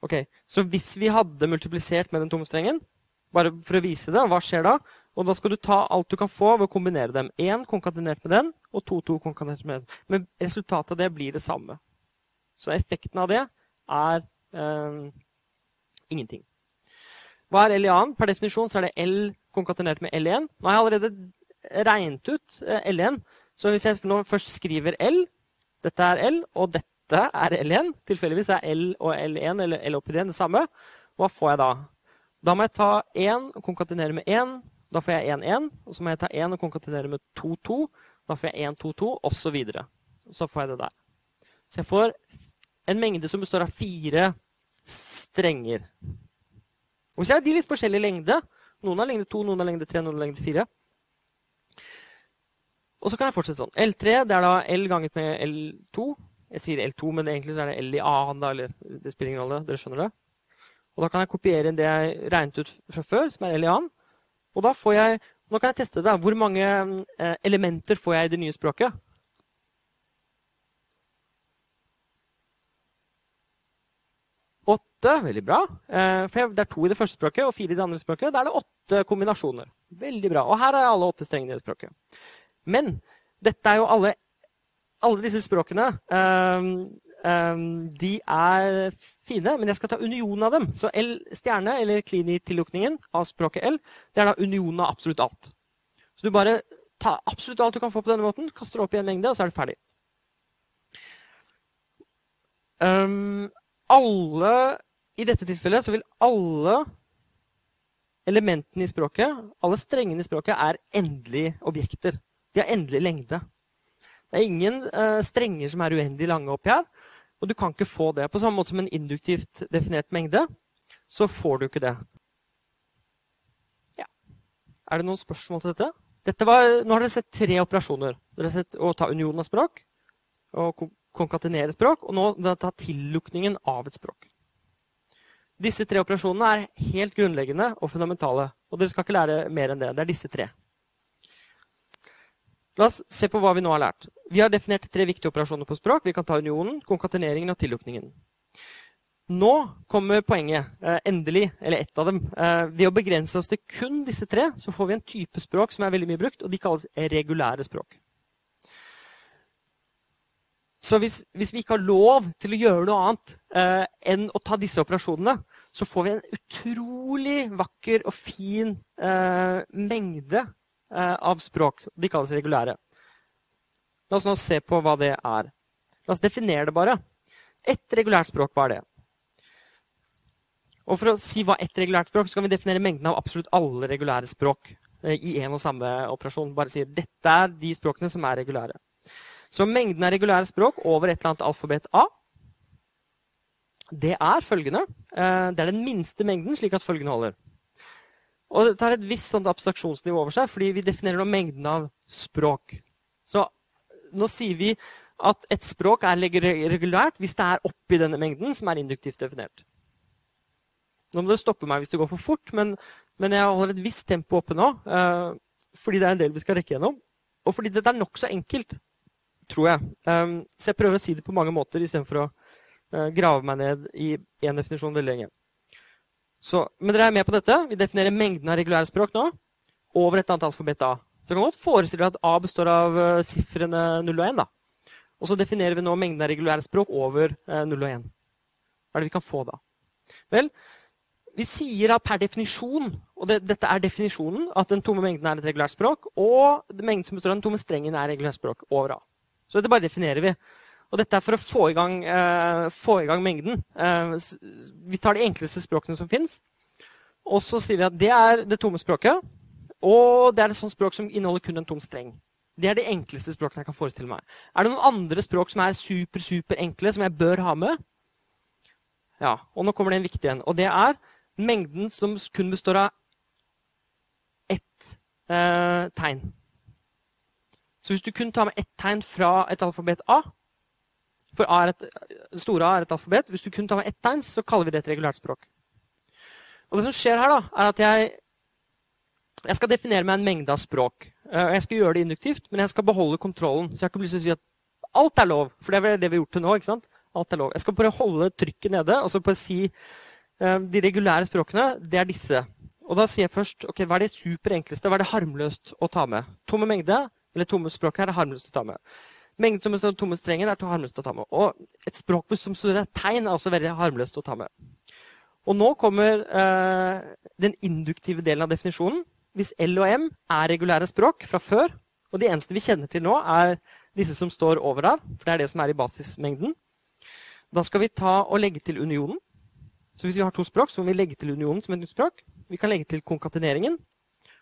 Ok, Så hvis vi hadde multiplisert med den tomme strengen, bare for å vise det, hva skjer da? Og da skal du ta alt du kan få ved å kombinere dem. Én konkatenert med den, og to-to konkatenert med den. Men resultatet av det blir det samme. Så effekten av det er eh, ingenting. Hva er L i annen? Per definisjon så er det L konkatenert med L1. Nå har jeg allerede regnet ut eh, L1. Så hvis jeg nå først skriver L, dette er L, og dette er L1 Tilfeldigvis er L og L1 eller L oppi det det samme. Hva får jeg da? Da må jeg ta 1 og konkatenere med 1. Da får jeg 1, 1. Og så må jeg ta 1 og konkatenere med 2, 2. Da får jeg 1, 2, 2, osv. Så, så får jeg det der. Så jeg får en mengde som består av fire strenger. Og så er de litt forskjellig lengde. Noen har lengde 2, noen har lengde 3, noen har lengde 4. Og så kan jeg fortsette sånn. L3 det er da L ganget med L2. Jeg sier L2, men egentlig så er det L i A-en. da, eller Det spiller ingen rolle. Dere skjønner det? Og da kan jeg kopiere inn det jeg regnet ut fra før, som er L i A-en. Og da får jeg Nå kan jeg teste det. Hvor mange eh, elementer får jeg i det nye språket? Åtte. Veldig bra. Eh, for det er to i det første språket og fire i det andre språket. Da er det åtte kombinasjoner. Veldig bra. Og her er alle åtte strengene i det språket. Men dette er jo alle, alle disse språkene um, um, De er fine, men jeg skal ta unionen av dem. Så L stjerne, eller klini-tillukningen av språket L, det er da unionen av absolutt alt. Så du bare tar absolutt alt du kan få på denne måten, kaster det opp i en mengde, og så er det ferdig. Um, alle, I dette tilfellet så vil alle elementene i språket, alle strengene i språket, er endelige objekter. De har endelig lengde. Det er ingen uh, strenger som er uendelig lange oppi her. Og du kan ikke få det. På samme måte som en induktivt definert mengde, så får du ikke det. Ja. Er det noen spørsmål til dette? var, nå har dere sett tre operasjoner. Dere har sett å ta unionen av språk, å konkatenere språk, og nå ta tillukningen av et språk. Disse tre operasjonene er helt grunnleggende og fundamentale. Og dere skal ikke lære mer enn det. Det er disse tre. La oss se på hva vi nå har lært. Vi har definert tre viktige operasjoner på språk. Vi kan ta unionen, konkateneringen og tillukningen. Nå kommer poenget. Eh, endelig, eller ett av dem. Eh, ved å begrense oss til kun disse tre, så får vi en type språk som er veldig mye brukt, og de kalles regulære språk. Så hvis, hvis, vi ikke har lov til å gjøre noe annet eh, enn å ta disse operasjonene, så får vi en utrolig vakker og fin eh, mengde eh, av språk. De kalles regulære. La oss nå se på hva det er. La oss definere det bare. Ett regulært språk, hva er det? Og For å si hva ett regulært språk, så kan vi definere mengden av absolutt alle regulære språk eh, i en og samme operasjon. Bare si dette er de språkene som er regulære. Så mengden av regulære språk over et eller annet alfabet A, det er følgende. Eh, det er den minste mengden, slik at følgende holder. Og det tar et visst sånt abstraksjonsnivå over seg, fordi vi definerer nå mengden av språk. Så nå sier vi at et språk er regulært hvis det er oppi denne mengden, som er induktivt definert. Nå må dere stoppe meg hvis det går for fort, men, men jeg holder et visst tempo oppe nå. Uh, fordi det er en del vi skal rekke gjennom. Og fordi dette er nokså enkelt tror jeg. Um, så jeg prøver å si det på mange måter istedenfor å grave meg ned i én definisjon veldig lenge. Så, men dere er med på dette. Vi definerer mengden av regulære språk nå over et antall alfabet A. Så kan godt forestille deg at A består av uh, sifrene 0 og 1. da. Og så definerer vi nå mengden av regulære språk over uh, 0 og 1. Hva er det vi kan få da? Vel, vi sier da per definisjon, og det, dette er definisjonen, at den tomme mengden er et regulært språk, og mengden som består av den tomme strengen, er regulært språk over A. Så dette bare definerer vi. Og dette er for å få i gang, uh, få i gang mengden. Uh, vi tar de enkleste språkene som fins. Og så sier vi at det er det tomme språket. Og det er et sånt språk som inneholder kun en tom streng. Det er de enkleste språkene jeg kan forestille meg. Er det noen andre språk som er super, super enkle, som jeg bør ha med? Ja, og nå kommer det en viktig en. Og det er mengden som kun består av ett eh, tegn. Så hvis du kun tar med ett tegn fra et alfabet A For A et, store A er et alfabet. Hvis du kun tar med ett tegn, så kaller vi det et regulært språk. Og det som skjer her, da, er at jeg, jeg skal definere meg en mengde av språk. Eh, jeg skal gjøre det induktivt, men jeg skal beholde kontrollen. Så jeg har ikke lyst til å si at alt er lov, for det er det vi har gjort til nå. ikke sant? Alt er lov. Jeg skal bare holde trykket nede og så bare si uh, de regulære språkene, det er disse. Og da sier jeg først ok, hva er det superenkleste, hva er det harmløst å ta med? Tomme mengde, eller tomme språk her er harmløst å ta med. Mengden som består av tomme strenger, er harmløst å ta med. Og et språk som studerer tegn, er også veldig harmløst å ta med. Og nå kommer eh, den induktive delen av definisjonen. Hvis L og M er regulære språk fra før, og de eneste vi kjenner til nå, er disse som står over der, for det er det som er i basismengden, da skal vi ta og legge til unionen. Så hvis vi har to språk, så må vi legge til unionen som et nytt språk. Vi kan legge til konkateneringen,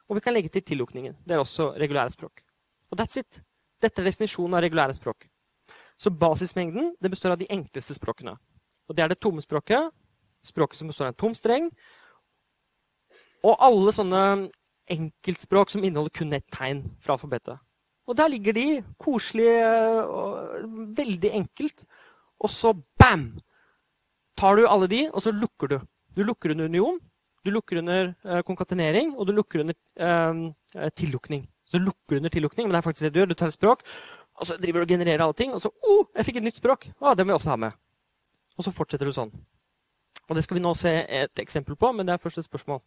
og vi kan legge til tillukningen. Det er også regulære språk. Og that's it. Dette er definisjonen av regulære språk. Så basismengden består av de enkleste språkene. Og det er det tomme språket, språket som består av en tom streng, og alle sånne enkeltspråk som inneholder kun ett tegn fra alfabetet. Og der ligger de, koselige og veldig enkelt. Og så bam! Tar du alle de, og så lukker du. Du lukker under union, du lukker under uh, konkatenering, og du lukker under eh, tillukning. Så du lukker under tillukning, men det er faktisk det du gjør. Du tar et språk, og så driver du og genererer alle ting, og så oh, jeg fikk et nytt språk. Å, det må jeg også ha med. Og så fortsetter du sånn. Og det skal vi nå se et eksempel på, men det er først et spørsmål.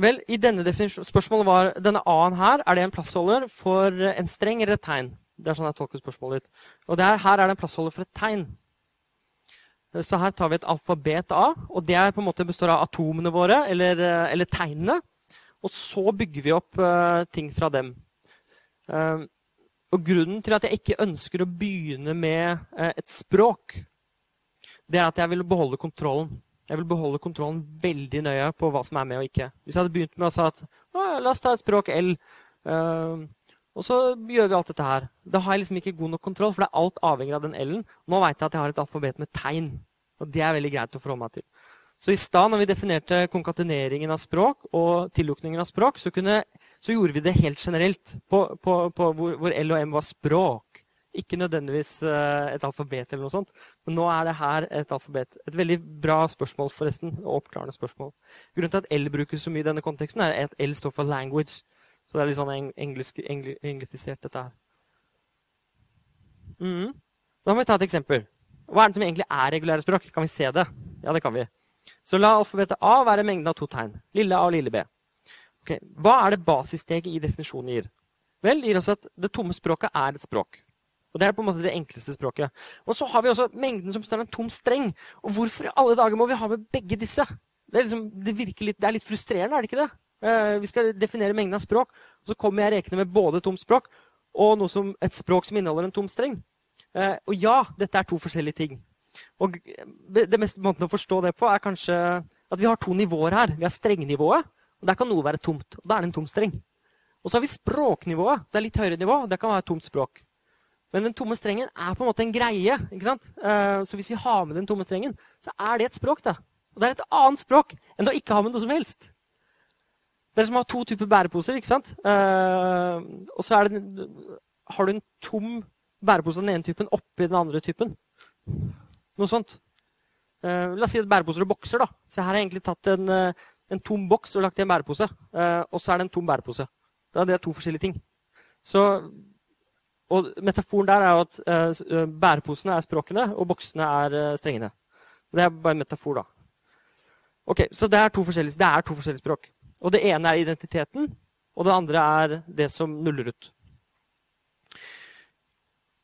Vel, i denne Spørsmålet var denne A-en her, er det en plassholder for en streng eller et tegn? Det er sånn jeg tolker spørsmålet ditt. Og der, her er det en plassholder for et tegn. Så her tar vi et alfabet A, og det på en måte består av atomene våre, eller, eller tegnene. Og så bygger vi opp uh, ting fra dem. Uh, og grunnen til at jeg ikke ønsker å begynne med uh, et språk, det er at jeg vil beholde kontrollen. Jeg vil beholde kontrollen veldig nøye på hva som er med og ikke. Hvis jeg hadde begynt med å si at la oss ta et språk L, og så gjør vi alt dette her. Da har jeg liksom ikke god nok kontroll, for det er alt avhengig av den L-en. Nå veit jeg at jeg har et alfabet med tegn. Og det er veldig greit å forholde meg til. Så i stad når vi definerte konkateneringen av språk og tillukningen av språk, så, kunne, så gjorde vi det helt generelt på, på, på hvor, hvor, L og M var språk. Ikke nødvendigvis uh, et alfabet eller noe sånt. Men nå er det her et alfabet. Et veldig bra spørsmål, forresten. Og oppklarende spørsmål. Grunnen til at L brukes så mye i denne konteksten, er at L står for language. Så det er litt sånn engelsk, engl, englifisert, dette her. Mm. Da må vi ta et eksempel. Hva er det som egentlig er regulære språk? Kan vi se det? Ja, det kan vi. Så la alfabetet A være mengden av to tegn. Lille a og lille b. Okay. Hva er det basissteget i definisjonen gir? Vel, det gir oss at det tomme språket er et språk. Og Det er på en måte det enkleste språket. Og så har vi også mengden som står en tom streng. Og hvorfor i alle dager må vi ha med begge disse? Det er, liksom, det litt, det er litt frustrerende, er det ikke det? Uh, vi skal definere mengden av språk, og så kommer jeg rekende med både tomt språk og som, et språk som inneholder en tom streng. Uh, og ja, dette er to forskjellige ting. Og det meste måten å forstå det på er kanskje at vi har to nivåer her. Vi har strengnivået, og der kan noe være tomt. og Da er det en tom streng. Og så har vi språknivået. så Det er litt høyere nivå. Det kan være tomt språk. Men den tomme strengen er på en måte en greie. ikke sant? Uh, så hvis vi har med den tomme strengen, så er det et språk. da. Og det er et annet språk enn å ikke ha med noe som helst. Det er som har to typer bæreposer. ikke sant? Uh, og så har du en tom bærepose av den ene typen oppi den andre typen. Noe sånt. Uh, la oss si at bæreposer og bokser. da. Så her har jeg egentlig tatt en, uh, en tom boks og lagt i en bærepose. Uh, og så er det en tom bærepose. Da er det to forskjellige ting. Så, og Metaforen der er jo at bæreposene er språkene, og boksene er strengene. Det er bare en metafor, da. Ok, Så det er to forskjellige, det er to forskjellige språk. Og det ene er identiteten, og det andre er det som nuller ut.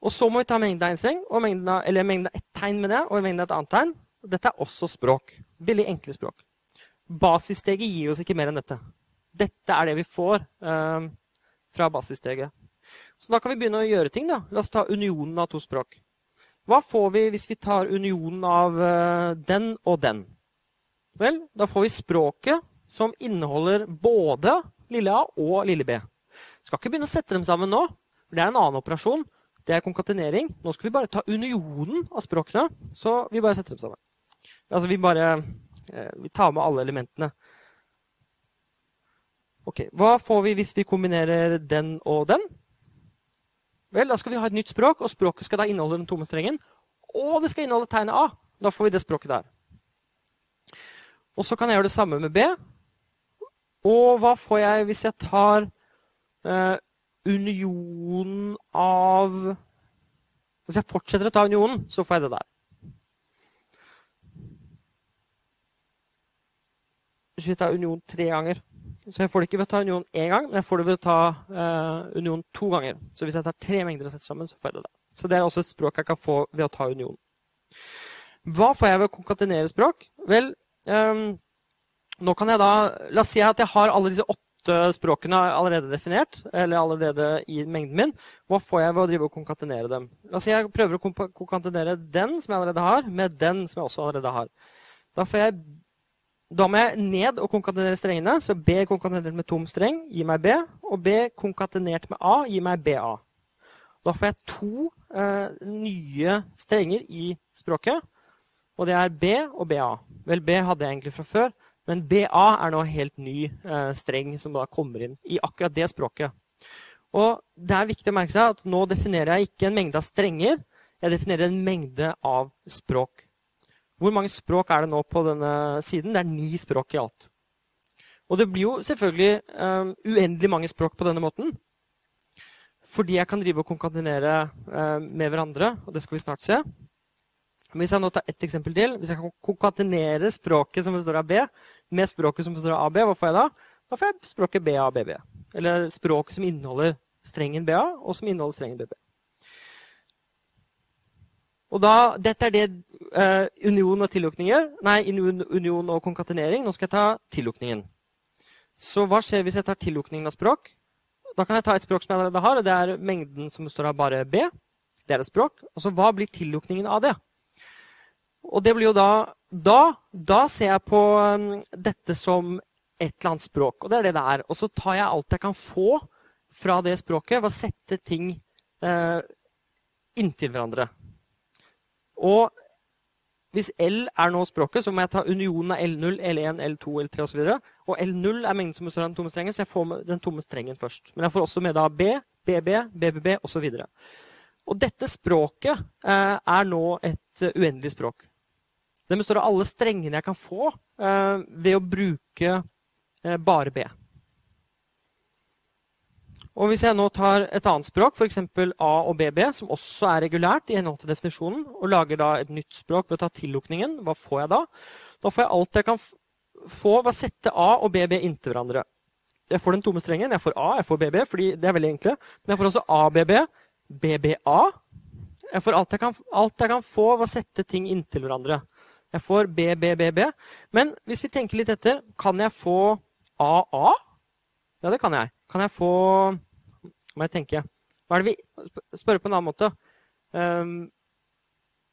Og så må vi ta mengden av en streng, mengden eller mengden av ett tegn med det, og mengden av et annet tegn. Dette er også språk. Veldig enkle språk. Basissteget gir oss ikke mer enn dette. Dette er det vi får eh, fra basissteget. Så da kan vi begynne å gjøre ting. da. La oss ta unionen av to språk. Hva får vi hvis vi tar unionen av eh, den og den? Vel, da får vi språket som inneholder både lille a og lille b. Skal ikke begynne å sette dem sammen nå, for det er en annen operasjon. Det er konkatenering. Nå skal vi bare ta unionen av språkene. Så vi bare setter dem sammen. Altså vi bare eh, vi tar med alle elementene. Ok, Hva får vi hvis vi kombinerer den og den? Vel, Da skal vi ha et nytt språk, og språket skal da inneholde den tomme strengen. Og det skal inneholde tegnet A. Da får vi det språket der. Og så kan jeg gjøre det samme med B. Og hva får jeg hvis jeg tar eh, unionen av Hvis jeg fortsetter å ta unionen, så får jeg det der. Hvis jeg tar union tre ganger. Så jeg får det ikke ved å ta union én gang, men jeg får det ved å ta uh, union to ganger. Så hvis jeg tar tre mengder og setter sammen, så får jeg det der. Så det er også et språk jeg kan få ved å ta union. Hva får jeg ved å konkatenere språk? Vel, um, nå kan jeg da La oss si at jeg har alle disse åtte språkene er allerede definert, eller allerede i mengden min. Hva får jeg ved å drive og konkatenere dem? Si jeg prøver å konkatenere den som jeg allerede har, med den som jeg også allerede har. Da, jeg, da må jeg ned og konkatenere strengene. Så B konkatenert med tom streng gir meg B, og B konkatenert med A gir meg BA. Da får jeg to eh, nye strenger i språket, og det er B og BA. Vel, B hadde jeg egentlig fra før. Men BA er nå helt ny eh, streng som da kommer inn i akkurat det språket. Og det er viktig å merke seg at nå definerer jeg ikke en mengde av strenger, jeg definerer en mengde av språk. Hvor mange språk er det nå på denne siden? Det er ni språk i alt. Og det blir jo selvfølgelig um, uendelig mange språk på denne måten. Fordi jeg kan drive og konkatenere um, med hverandre, og det skal vi snart se. Hvis jeg nå tar ett eksempel til, hvis jeg kan konkatenere språket som består av B, med språket som består av AB, hva får jeg da? Da får jeg språket BABB. Eller språket som inneholder strengen BA, og som inneholder strengen BB. Og da, Dette er det eh, union og tillukninger. Nei, union og konkatenering. Nå skal jeg ta tillukningen. Så hva skjer hvis jeg tar tillukningen av språk? Da kan jeg ta et språk som jeg allerede har, og det er mengden som består av bare B. Det er et språk. Og hva blir tillukningen av det? Og det blir jo da da, da, ser jeg på um, dette som et eller annet språk. Og det er det det er. Og så tar jeg alt jeg kan få fra det språket, ved å sette ting eh, inntil hverandre. Og hvis L er nå språket, så må jeg ta unionen av L0, L1, L2, L3 osv. Og, og L0 er mengden som består av den tomme strengen, så jeg får den tomme strengen først. Men jeg får også med da B, BB, BBB osv. Og, så og dette språket eh, er nå et uh, uendelig språk. Den består av alle strengene jeg kan få eh, ved å bruke eh, bare B. Og Hvis jeg nå tar et annet språk, f.eks. A og BB, som også er regulært, i henhold til definisjonen, og lager da et nytt språk ved å ta tillukningen, hva får jeg da? Da får jeg alt jeg kan få ved å sette A og BB inntil hverandre. Jeg får den tomme strengen. Jeg får A, jeg får BB, fordi det er veldig enkle. Men jeg får også ABB, BBA. Jeg får alt jeg kan, alt jeg kan få ved å sette ting inntil hverandre. Jeg får BBBB. Men hvis vi tenker litt etter, kan jeg få AA? Ja, det kan jeg. Kan jeg få må jeg tenke. Hva er det vi Spørre på en annen måte. Um,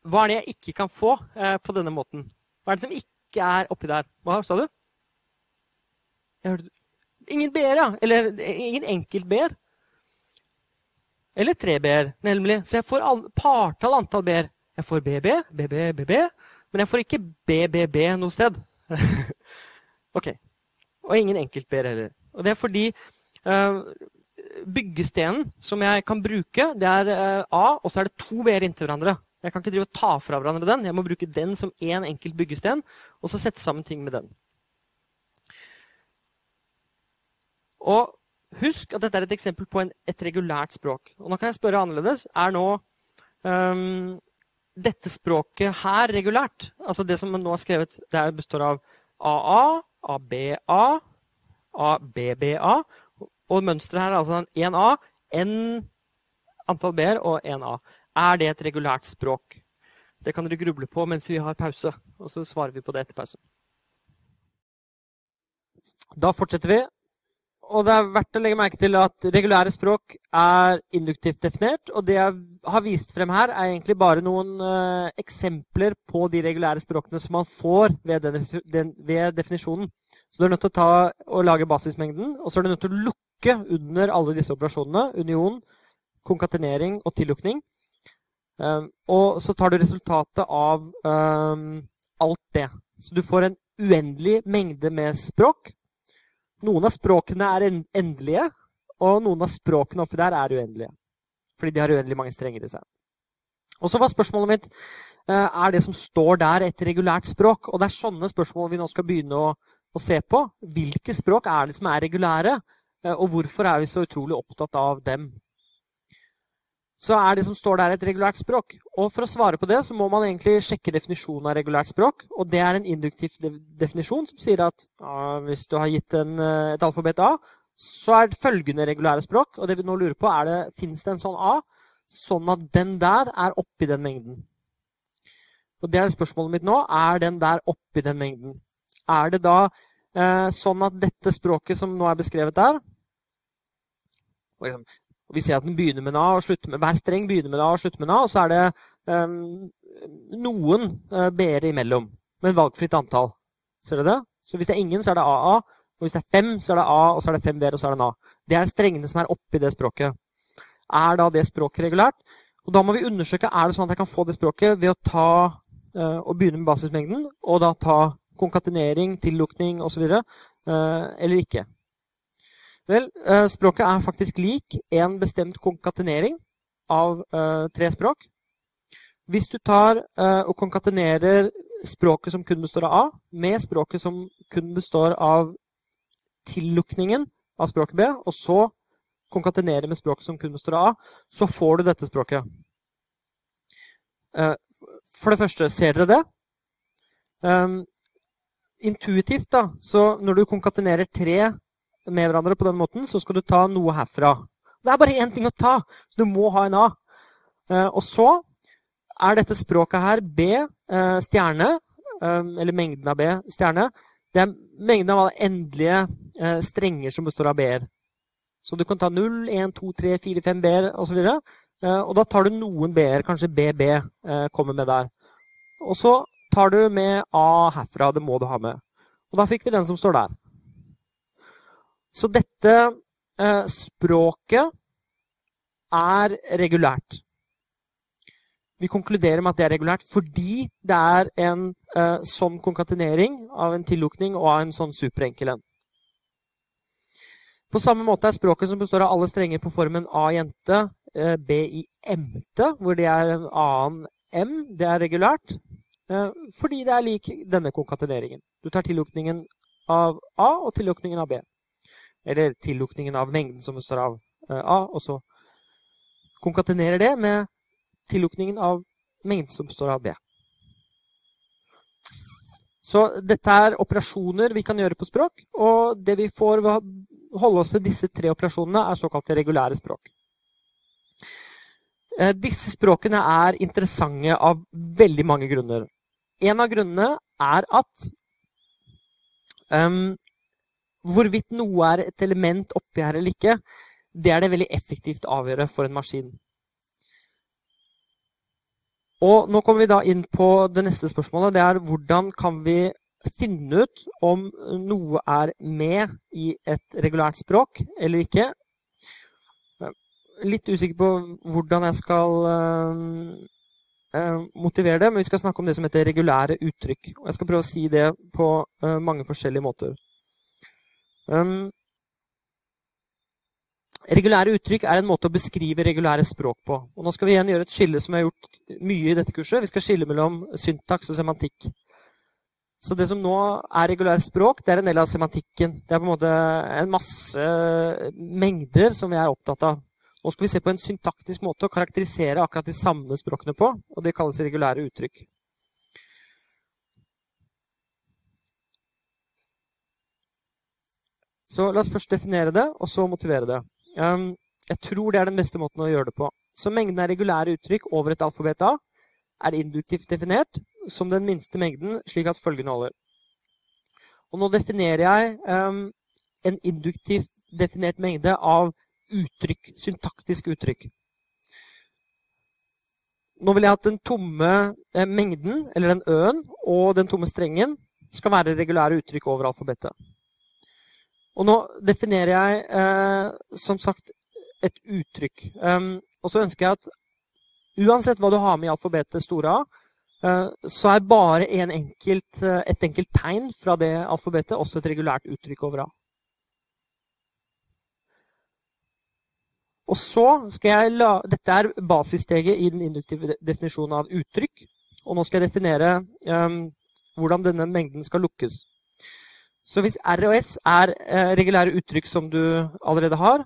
hva er det jeg ikke kan få uh, på denne måten? Hva er det som ikke er oppi der? Hva sa du? Ingen b-er, ja. Eller ingen enkelt b-er. Eller tre b-er, nemlig. Så jeg får partall antall b-er. Jeg får BB, BB, BB, men jeg får ikke BBB noe sted. <laughs> ok. Og ingen enkelt b-er heller. Og det er fordi uh, byggestenen som jeg kan bruke, det er uh, A, og så er det to B-er inntil hverandre. Jeg kan ikke drive og ta fra hverandre den. Jeg må bruke den som én en enkelt byggesten, og så sette sammen ting med den. Og husk at dette er et eksempel på en, et regulært språk. Og nå kan jeg spørre annerledes. Er nå um, dette språket her regulært? Altså det som nå er skrevet, det består av AA, ABA, ABBA og mønsteret her er altså en 1A, n antall B-er og 1A. Er det et regulært språk? Det kan dere gruble på mens vi har pause. Og så svarer vi på det etter pausen. Da fortsetter vi. Og det er verdt å legge merke til at regulære språk er induktivt definert. Og det jeg har vist frem her, er egentlig bare noen uh, eksempler på de regulære språkene som man får ved, den, den, ved definisjonen. Så du er nødt til å ta lage basismengden, og så er du nødt til å lukke under alle disse operasjonene. Union, konkatenering og tillukning. Um, og så tar du resultatet av um, alt det. Så du får en uendelig mengde med språk. Noen av språkene er endelige, og noen av språkene oppi der er uendelige. Fordi de har uendelig mange strenger i seg. Og så var spørsmålet mitt uh, er det som står der, et regulært språk. Og det er sånne spørsmål vi nå skal begynne å, å se på. Hvilke språk er det som er regulære? Eh, og hvorfor er vi så utrolig opptatt av dem? Så er det som står der, et regulært språk. Og for å svare på det, så må man egentlig sjekke definisjonen av regulært språk. Og det er en induktiv definisjon som sier at ja, hvis du har gitt en, eh, et alfabet A, så er det følgende regulære språk. Og det vi nå lurer på, er det, fins det en sånn A, sånn at den der er oppi den mengden? Og det er spørsmålet mitt nå. Er den der oppi den mengden? Er det da eh, sånn at dette språket som nå er beskrevet der, liksom, vi ser at den begynner med en A og slutter med Hver streng begynner med en A og slutter med en A, og så er det um, noen uh, B-er imellom. Med en valgfritt antall. Ser du det? Så hvis det er ingen, så er det AA. Og hvis det er fem, så er det A, og så er det fem B-er, og så er det en A. Det er strengene som er oppi det språket. Er da det språket regulært? Og Da må vi undersøke er det sånn at jeg kan få det språket ved å ta uh, og begynne med basismengden, og da ta konkatenering, tillukning osv., uh, eller ikke. Vel, eh, språket er faktisk lik en bestemt konkatenering av uh, tre språk. Hvis du tar uh, og konkatenerer språket som kun består av A, med språket som kun består av tillukningen av språket B, og så konkatenerer med språket som kun består av A, så får du dette språket. For det første, ser dere det? Intuitivt, da, så når du konkatenerer tre med hverandre på den måten, så skal du ta noe herfra. Det er bare én ting å ta, så du må ha en A. Eh, og så er dette språket her B eh, stjerne, eh, eller mengden av B stjerne. Det er mengden av endelige strenger som består av B-er. Så du kan ta 0, 1, 2, 3, 4, 5 B-er osv. Og da tar du noen B-er, kanskje BB kommer med der. Og så tar du med A herfra. Det må du ha med. Og da fikk vi den som står der. Så dette eh, språket er regulært. Vi konkluderer med at det er regulært fordi det er en eh, sånn konkatenering av en tillukning og av en sånn superenkel en. På samme måte er språket som består av alle strenger på formen A jente, eh, B i M-te, hvor det er en annen M, det er regulært. Uh, fordi det er lik denne konkateneringen. Du tar tillukningen av A og tillukningen av B. Eller tillukningen av mengden som består av A, og så konkatenerer det med tillukningen av mengden som består av B. Så dette er operasjoner vi kan gjøre på språk, og det vi får ved å holde oss til disse tre operasjonene, er såkalte regulære språk. Eh, disse språkene er interessante av veldig mange grunner. En av grunnene er at um, hvorvidt noe er et element oppi her eller ikke, det er det veldig effektivt å avgjøre for en maskin. Og nå kommer vi da inn på det neste spørsmålet. Det er hvordan kan vi finne ut om noe er med i et regulært språk eller ikke. Litt usikker på hvordan jeg skal uh, motivere det, men vi skal snakke om det som heter regulære uttrykk. Og jeg skal prøve å si det på uh, mange forskjellige måter. Um, Regulære uttrykk er en måte å beskrive regulære språk på. Og nå skal vi igjen gjøre et skille som vi har gjort mye i dette kurset. Vi skal skille mellom syntaks og semantikk. Så det som nå er regulære språk, det er en del av semantikken. Det er på en måte en masse mengder som vi er opptatt av. Nå skal vi se på en syntaktisk måte å karakterisere akkurat de samme språkene på, og det kalles regulære uttrykk. Så la oss først definere det, og så motivere det. Um, jeg tror det er den beste måten å gjøre det på. Så mengden av regulære uttrykk over et alfabet A er induktivt definert som den minste mengden, slik at følgende holder. Og nå definerer jeg um, en induktivt definert mengde av uttrykk, syntaktiske uttrykk. Nå vil jeg at den tomme eh, mengden, eller den ø-en, og den tomme strengen skal være regulære uttrykk over alfabetet. Og nå definerer jeg eh, som sagt et uttrykk. Um, og så ønsker jeg at uansett hva du har med i alfabetet store A, eh, så er bare enkelt, eh, et enkelt tegn fra det alfabetet også et regulært uttrykk over A. Og så skal jeg la, Dette er basissteget i den induktive definisjonen av uttrykk. Og nå skal jeg definere um, hvordan denne mengden skal lukkes. Så hvis R og S er eh, regulære uttrykk som du allerede har,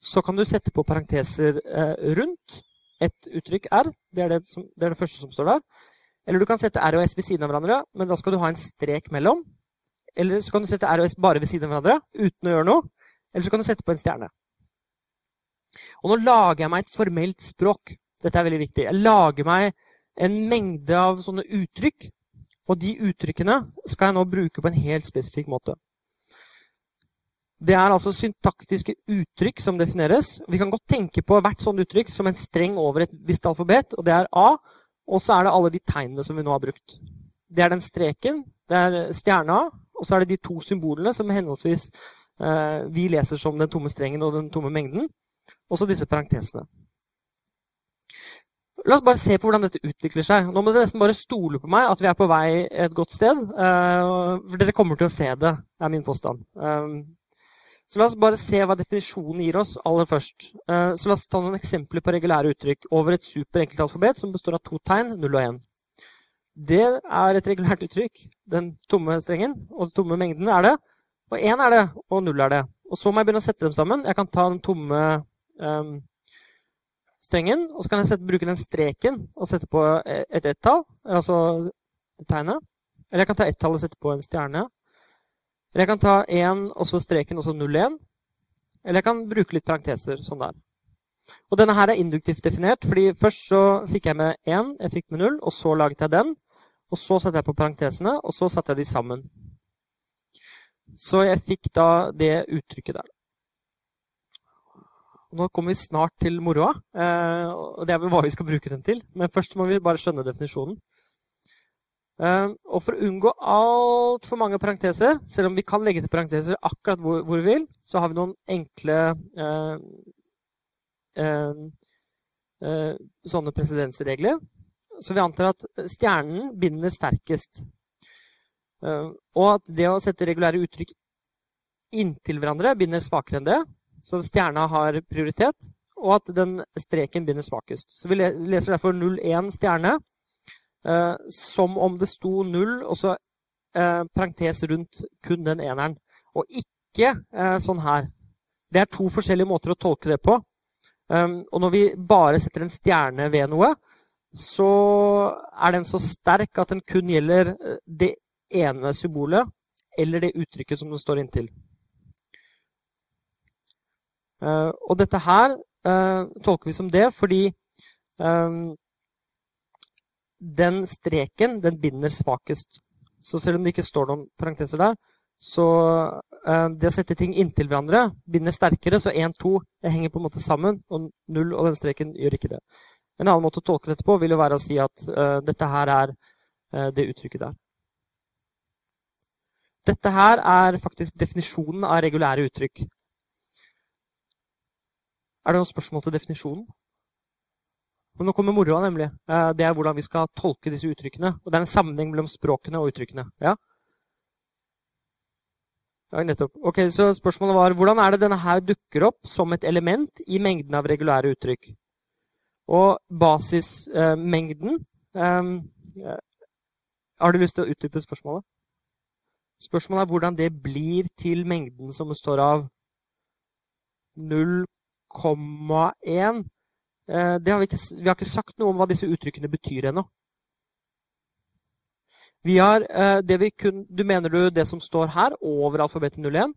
så kan du sette på parenteser eh, rundt et uttrykk R. Det er det, som, det er det, første som står der. Eller du kan sette R og S ved siden av hverandre, men da skal du ha en strek mellom. Eller så kan du sette R og S bare ved siden av hverandre uten å gjøre noe. Eller så kan du sette på en stjerne. Og nå lager jeg meg et formelt språk. Dette er veldig viktig. Jeg lager meg en mengde av sånne uttrykk og de uttrykkene skal jeg nå bruke på en helt spesifikk måte. Det er altså syntaktiske uttrykk som defineres. Vi kan godt tenke på hvert sånt uttrykk som en streng over et visst alfabet, og det er A. Og så er det alle de tegnene som vi nå har brukt. Det er den streken, det er stjerna, og så er det de to symbolene som henholdsvis eh, vi leser som den tomme strengen og den tomme mengden. Og så disse parentesene. La oss bare se på hvordan dette utvikler seg. Nå må dere nesten bare stole på meg at vi er på vei et godt sted. For dere kommer til å se det, er min påstand. Um, så la oss bare se hva definisjonen gir oss aller først. Uh, så la oss ta noen eksempler på regulære uttrykk over et superenkelt alfabet som består av to tegn, 0 og 1. Det er et regulært uttrykk. Den tomme strengen og den tomme mengden er det. Og 1 er det, og 0 er det. Og så må jeg begynne å sette dem sammen. Jeg kan ta den tomme um, strengen, og så kan jeg sette, bruke den streken og sette på et ett-tall, altså tegnet. Eller jeg kan ta ett-tall og sette på en stjerne. Eller jeg kan ta 1 og så streken og så 0-1. Eller jeg kan bruke litt parenteser sånn der. Og denne her er induktivt definert, fordi først så fikk jeg med 1, jeg fikk med 0, og så laget jeg den. Og så satte jeg på parentesene, og så satte jeg de sammen. Så jeg fikk da det uttrykket der. Nå kommer vi snart til moroa, eh, og det er vel hva vi skal bruke den til. Men først må vi bare skjønne definisjonen. Eh, og for å unngå altfor mange parenteser, selv om vi kan legge til parenteser akkurat hvor, hvor vi vil, så har vi noen enkle eh, eh, eh sånne presedensregler. så vi antar at stjernen binder sterkest. Og at det å sette regulære uttrykk inntil hverandre binder svakere enn det. Så stjerna har prioritet. Og at den streken begynner svakest. Så vi leser derfor 0,1 stjerne uh, som om det sto 0, og så uh, parentes rundt kun den eneren. Og ikke sånn her. Det er to forskjellige måter å tolke det på. Um, og når vi bare setter en stjerne ved noe, så er den så sterk at den kun gjelder eh, det ene symbolet eller det uttrykket som den står inntil. Uh, og dette her uh, tolker vi som det fordi um, den streken den binder svakest. Så selv om det ikke står noen parenteser der, så det å sette ting inntil hverandre binder sterkere. Så 1, 2 henger på en måte sammen, og 0 og den streken gjør ikke det. En annen måte å tolke dette på vil jo være å si at dette her er det uttrykket der. Dette her er faktisk definisjonen av regulære uttrykk. Er det noen spørsmål til definisjonen? Men nå kommer moroa, nemlig. Uh, det er hvordan vi skal tolke disse uttrykkene. Og det er en sammenheng mellom språkene og uttrykkene. Ja? Ja, nettopp. Ok, Så spørsmålet var hvordan er det denne her dukker opp som et element i mengden av regulære uttrykk? Og basismengden eh, Har du lyst til å utdype spørsmålet? Spørsmålet er hvordan det blir til mengden som består av 0,1. Eh, vi, vi, har ikke sagt noe om hva disse uttrykkene betyr ennå. Vi har eh, det vi kun, Du mener du det som står her, over alfabetet 01?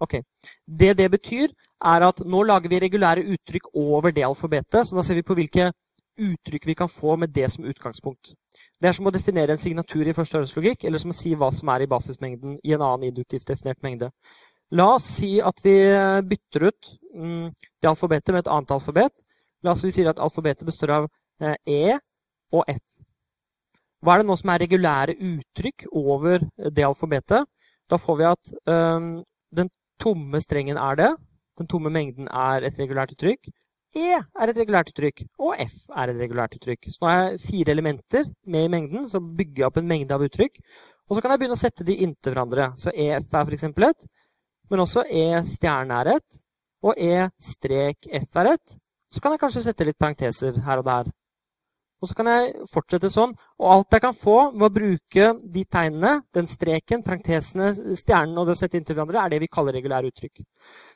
Ok. Det det betyr, er at nå lager vi regulære uttrykk over det alfabetet. Så da ser vi på hvilke uttrykk vi kan få med det som utgangspunkt. Det er som å definere en signatur i førstehåndslogikk, eller som å si hva som er i basismengden i en annen induktivt definert mengde. La oss si at vi bytter ut mm, det alfabetet med et annet alfabet. La oss si at alfabetet består av eh, E og F. Hva er det nå som er regulære uttrykk over det alfabetet? Da får vi at um, den tomme strengen er det. Den tomme mengden er et regulært uttrykk. E er et regulært uttrykk, og F er et regulært uttrykk. Så nå har jeg fire elementer med i mengden som bygger opp en mengde av uttrykk. Og så kan jeg begynne å sette de inntil hverandre. Så EF er f.eks. ett, men også E stjerne er rett, og E strek F er rett. Så kan jeg kanskje sette litt parenteser her og der. Og så kan jeg fortsette sånn. Og alt jeg kan få ved å bruke de tegnene, den streken, parentesene, stjernen og det å sette inntil hverandre, er det vi kaller regulære uttrykk.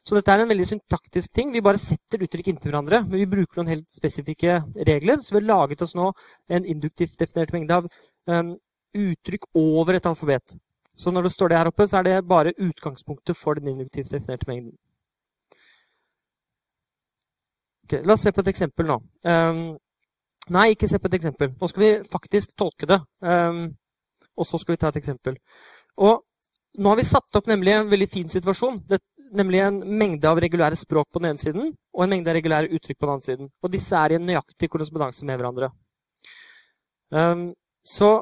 Så dette er en veldig syntaktisk ting. Vi bare setter uttrykk inntil hverandre, men vi bruker noen helt spesifikke regler. Så vi har laget oss nå en induktivt definert mengde av um, uttrykk over et alfabet. Så når det står det her oppe, så er det bare utgangspunktet for den induktivt definerte mengden. Okay, la oss se på et eksempel nå. Um, Nei, ikke se på et eksempel. Nå skal vi faktisk tolke det. Um, og så skal vi ta et eksempel. Og nå har vi satt opp nemlig en veldig fin situasjon. Det, nemlig en mengde av regulære språk på den ene siden og en mengde av regulære uttrykk på den andre siden. Og disse er i en nøyaktig korrespondanse med hverandre. Um, så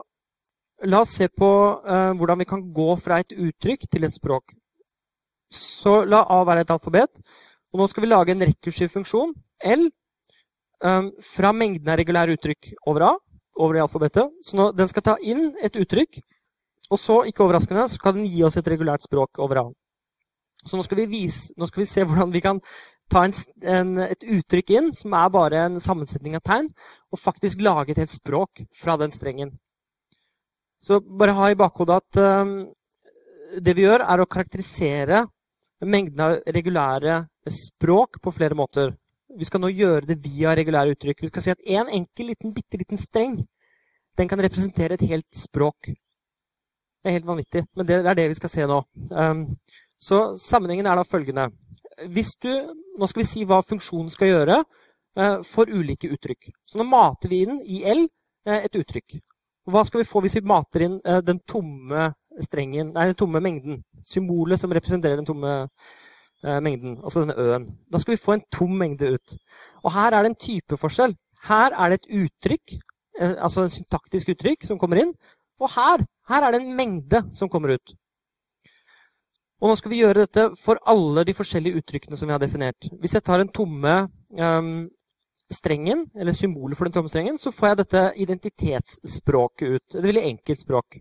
la oss se på eh, hvordan vi kan gå fra et uttrykk til et språk. Så la A være et alfabet. Og nå skal vi lage en rekursiv funksjon, L, eh, fra mengden av regulære uttrykk over A, over i alfabetet. Så nå, den skal ta inn et uttrykk, og så, ikke overraskende, så kan den gi oss et regulært språk over A. Så nå skal vi, vise, nå skal vi se hvordan vi kan ta en, en, et uttrykk inn, som er bare en sammensetning av tegn, og faktisk lage et helt språk fra den strengen. Så bare ha i bakhodet at um, det vi gjør, er å karakterisere mengden av regulære språk på flere måter. Vi skal nå gjøre det via regulære uttrykk. Vi skal si at en enkel, liten, bitte liten streng den kan representere et helt språk. Det er helt vanvittig, men det er det vi skal se nå. Um, så sammenhengen er da følgende. Hvis du, nå skal vi si hva funksjonen skal gjøre uh, for ulike uttrykk. Så nå mater vi inn i L uh, et uttrykk. Hva skal vi få hvis vi mater inn uh, den tomme strengen, nei, den tomme mengden? Symbolet som representerer den tomme Eh, mengden, altså denne ø-en. Da skal vi få en tom mengde ut. Og her er det en typeforskjell. Her er det et uttrykk, eh, altså en syntaktisk uttrykk, som kommer inn. Og her, her er det en mengde som kommer ut. Og nå skal vi gjøre dette for alle de forskjellige uttrykkene som vi har definert. Hvis jeg tar en tomme um, strengen, eller symbolet for den tomme strengen, så får jeg dette identitetsspråket ut. Et veldig enkelt språk.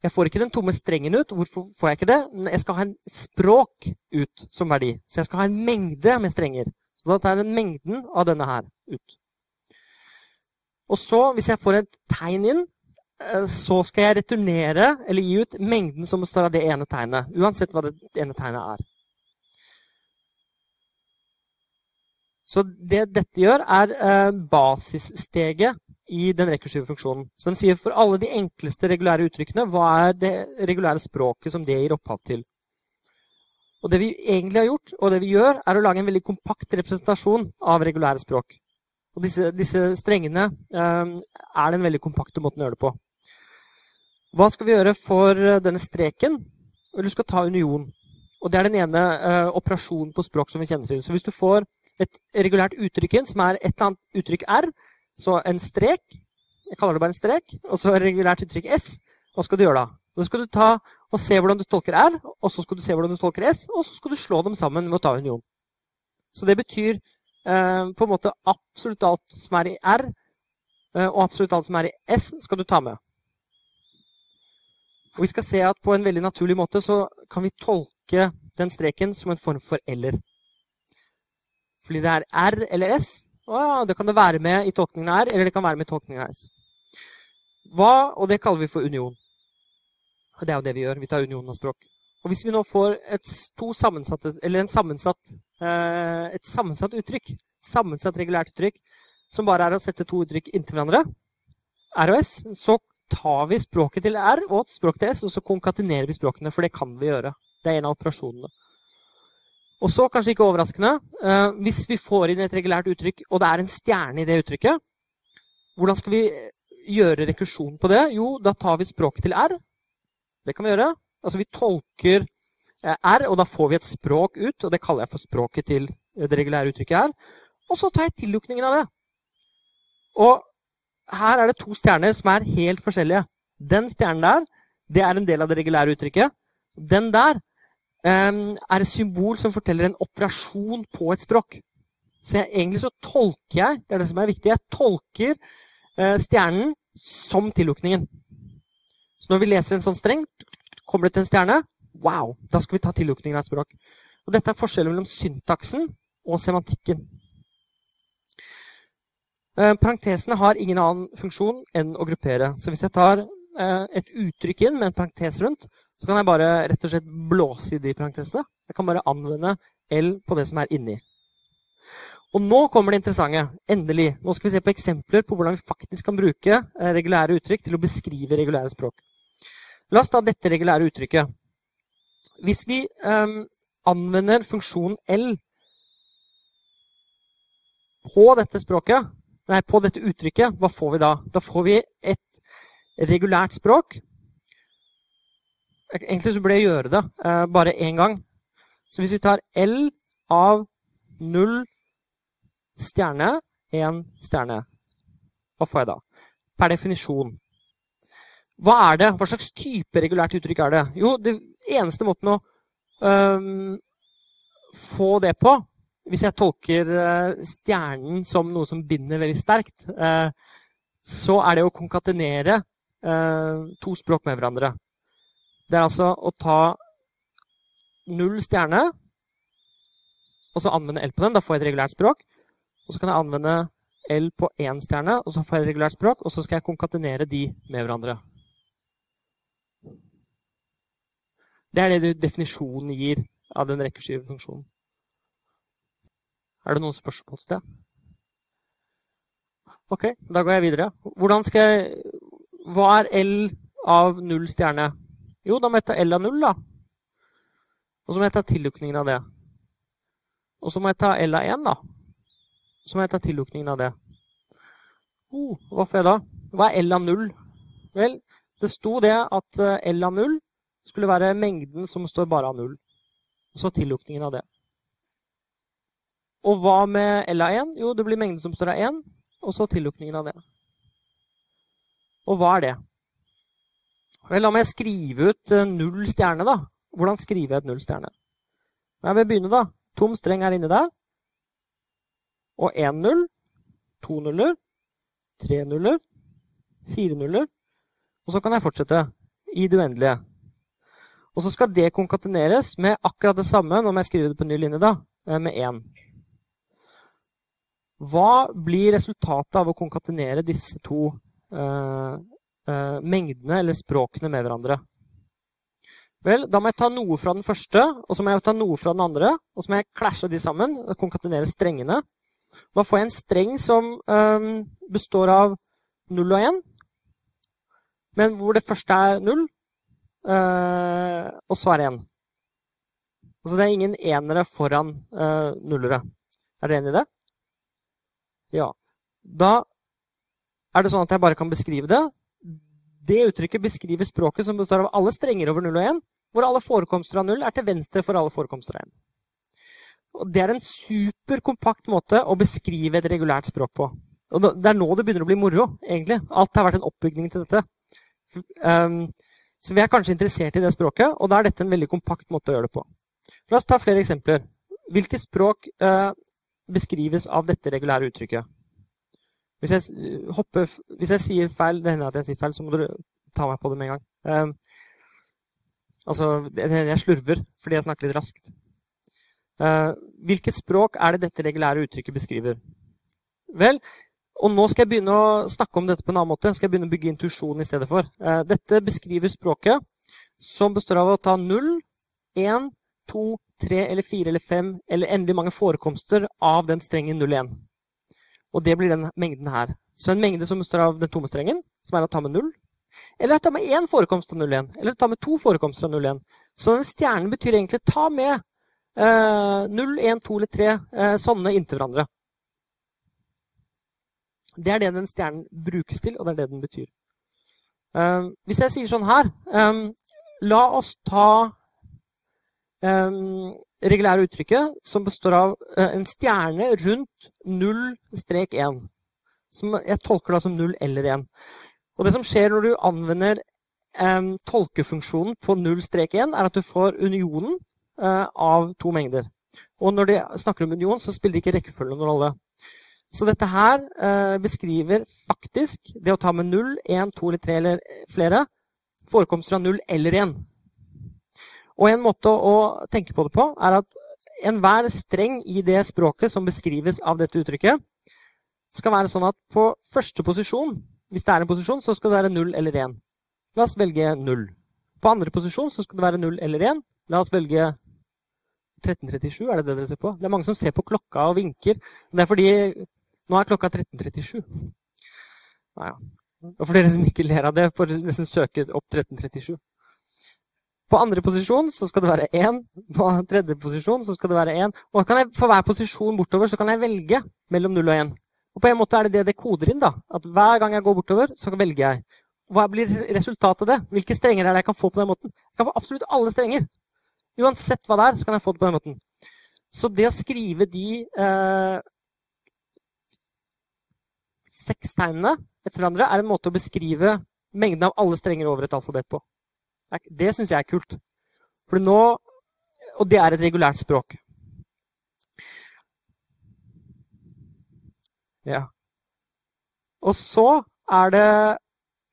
Jeg får ikke den tomme strengen ut. Hvorfor får jeg ikke det? Jeg skal ha en språk ut som verdi. Så jeg skal ha en mengde med strenger. Så da tar jeg den mengden av denne her ut. Og så, hvis jeg får et tegn inn, eh, så skal jeg returnere, eller gi ut, mengden som består av det ene tegnet. Uansett hva det ene tegnet er. Så det dette gjør, er eh, basissteget i den rekursive funksjonen. Så den sier for alle de enkleste regulære uttrykkene, hva er det regulære språket som det gir opphav til. Og Det vi egentlig har gjort, og det vi gjør, er å lage en veldig kompakt representasjon av regulære språk. Og Disse, disse strengene eh, er den veldig kompakte måten å gjøre det på. Hva skal vi gjøre for denne streken? Du skal ta union. Og Det er den ene eh, operasjonen på språk som vi kjenner til. Så hvis du får et regulært uttrykk inn, som er et eller annet uttrykk R. Så en strek. Jeg kaller det bare en strek. Og så regulært uttrykk S. Hva skal du gjøre da? Da skal du ta og se hvordan du tolker R, og så skal du se hvordan du tolker S, og så skal du slå dem sammen med å ta union. Så det betyr eh, på en måte absolutt alt som er i R, eh, og absolutt alt som er i S, skal du ta med. Og Vi skal se at på en veldig naturlig måte så kan vi tolke den streken som en form for eller. Fordi det er R eller S. Ja, det kan det være med i tolkningen R, eller det kan være med i tolkningen S. Hva, og det kaller vi for union. Og det er jo det vi gjør. Vi tar union av språk. Og hvis vi nå får et, sammensatt, eh, et sammensatt uttrykk, sammensatt regulært uttrykk, som bare er å sette to uttrykk inntil hverandre, R og S, så tar vi språket til R og språket til S, og så konkatenerer vi språkene, for det kan vi gjøre. Det er en av operasjonene. Og så, kanskje ikke overraskende, eh, hvis vi får inn et regulært uttrykk, og det er en stjerne i det uttrykket, hvordan skal vi gjøre rekursjon på det? Jo, da tar vi språket til R. Det kan vi gjøre. Altså vi tolker eh, R, og da får vi et språk ut, og det kaller jeg for språket til det regulære uttrykket R. Og så tar jeg tillukningen av det. Og her er det to stjerner som er helt forskjellige. Den stjernen der, det er en del av det regulære uttrykket. Den der, er et symbol som forteller en operasjon på et språk. Så jeg, egentlig så tolker jeg det er det som er viktig, jeg tolker eh, stjernen som tillukningen. Så når vi leser en sånn streng, kommer det til en stjerne. Wow! Da skal vi ta tillukningen av et språk. Og Dette er forskjellen mellom syntaksen og semantikken. Eh, parentesene har ingen annen funksjon enn å gruppere. Så hvis jeg tar eh, et uttrykk inn med en parentes rundt, så kan jeg bare rett og slett blåse i de parentesene. Jeg kan bare anvende L på det som er inni. Og nå kommer det interessante. Endelig. Nå skal vi se på eksempler på hvordan vi faktisk kan bruke eh, regulære uttrykk til å beskrive regulære språk. La oss ta dette regulære uttrykket. Hvis vi um, anvender funksjonen L på dette språket, nei, på dette uttrykket, hva får vi da? Da får vi et regulært språk Egentlig så burde jeg gjøre det uh, bare én gang. Så hvis vi tar L av null stjerne, én stjerne, hva får jeg da? Per definisjon. Hva er det? Hva slags type regulært uttrykk er det? Jo, det eneste måten å um, få det på, hvis jeg tolker uh, stjernen som noe som binder veldig sterkt, uh, så er det å konkatenere to språk med hverandre. Det er altså å ta null stjerne, og så anvende L på den. Da får jeg et regulært språk. Og så kan jeg anvende L på én stjerne, og så får jeg et regulært språk. Og så skal jeg konkatenere de med hverandre. Det er det definisjonen gir av den rekkeskive funksjonen. Er det noen spørsmål til det? Ok, da går jeg videre. Hvordan skal jeg Hva er L av null stjerne? Jo, da må jeg ta L av 0, da. Og så må jeg ta tillukningen av det. Og så må jeg ta L av 1, da. Så må jeg ta tillukningen av det. Oh, hva får jeg da? Hva er L av 0? Vel, det sto det at eh, L av 0 skulle være mengden som står bare av 0. Og så tillukningen av det. Og hva med L av 1? Jo, det blir mengden som står av 1, og så tillukningen av det. Og hva er det? Vel, la meg skrive ut eh, null stjerne, da. Hvordan skriver jeg et null stjerne? Jeg vil begynne, da. Tom streng er inni der. og én null, to nuller, tre nuller, fire nuller. Og så kan jeg fortsette i det uendelige. Og så skal det konkateneres med akkurat det samme når jeg skriver det på ny linje, da, eh, med én. Hva blir resultatet av å konkatenere disse to uh, mengdene eller språkene med hverandre? Vel, da må jeg ta noe fra den første, og så må jeg ta noe fra den andre. Og så må jeg klasje de sammen, konkatenere strengene. Da får jeg en streng som um, består av 0 og 1, men hvor det første er 0, uh, og så er det 1. Altså det er ingen enere foran uh, nullere. Er dere enig i det? Ja. Da er det sånn at jeg bare kan beskrive det. Det uttrykket beskriver språket som består av alle strenger over 0 og 1, hvor alle forekomster av 0 er til venstre for alle forekomster av 1. Og det er en superkompakt måte å beskrive et regulært språk på. Og det er nå det begynner å bli moro, egentlig. Alt har vært en oppbygning til dette. Um, så vi er kanskje interessert i det språket, og da er dette en veldig kompakt måte å gjøre det på. La oss ta flere eksempler. Hvilke språk uh, beskrives av dette regulære uttrykket? Hvis jeg, hopper, hvis jeg sier feil, det hender at jeg sier feil, så må dere ta meg på det med en gang. Um, altså, jeg slurver fordi jeg snakker litt raskt. Uh, hvilket språk er det dette regulære uttrykket beskriver? Vel, og nå skal jeg begynne å snakke om dette på en annen måte. Skal jeg begynne å bygge intuisjon i stedet for. Uh, dette beskriver språket som består av å ta 0, 1, 2, 3 eller 4 eller 5 eller endelig mange forekomster av den strengen 0, 1. Og det blir den mengden her. Så en mengde som består av den tomme strengen, som er å ta med null. Eller ta med én forekomst av 0, 1. Eller ta med to forekomster av 0, 1. Så den stjernen betyr egentlig ta med 0, 1, 2 eller 3 eh, sånne inntil hverandre. Det er det den stjernen brukes til, og det er det den betyr. Eh, hvis jeg sier sånn her eh, La oss ta regulære uttrykket som består av en stjerne rundt 0-1. Som jeg tolker da som 0 eller 1. Og det som skjer når du anvender tolkefunksjonen på 0-1, er at du får unionen Eh, av to mengder. Og når de snakker om union, så spiller ikke rekkefølgen noen rolle. Så dette her eh, beskriver faktisk det å ta med 0, 1, 2 eller 3 eller flere forekomster av 0 eller 1. Og en måte å tenke på det på er at enhver streng i det språket som beskrives av dette uttrykket, skal være sånn at på første posisjon, hvis det er en posisjon, så skal det være 0 eller 1. La oss velge 0. På andre posisjon så skal det være 0 eller 1. La oss velge 13.37, er det det dere ser på? Det er mange som ser på klokka og vinker. Det er fordi nå er klokka 13.37. Naja. Og for dere som ikke ler av det, får nesten søke opp 13.37. På andre posisjon så skal det være 1. På tredje posisjon så skal det være 1. Og jeg, for hver posisjon bortover så kan jeg velge mellom 0 og 1. Og på en måte er det det det koder inn. da, At hver gang jeg går bortover, så velger jeg. Hva blir resultatet av det? Hvilke strenger er det jeg kan få på den måten? Jeg kan få absolutt alle strenger. Uansett hva det er, så kan jeg få det på den måten. Så det å skrive de eh, seks tegnene etter hverandre er en måte å beskrive mengden av alle strenger over et alfabet på. Det syns jeg er kult. For nå, Og det er et regulært språk. Ja. Og så er det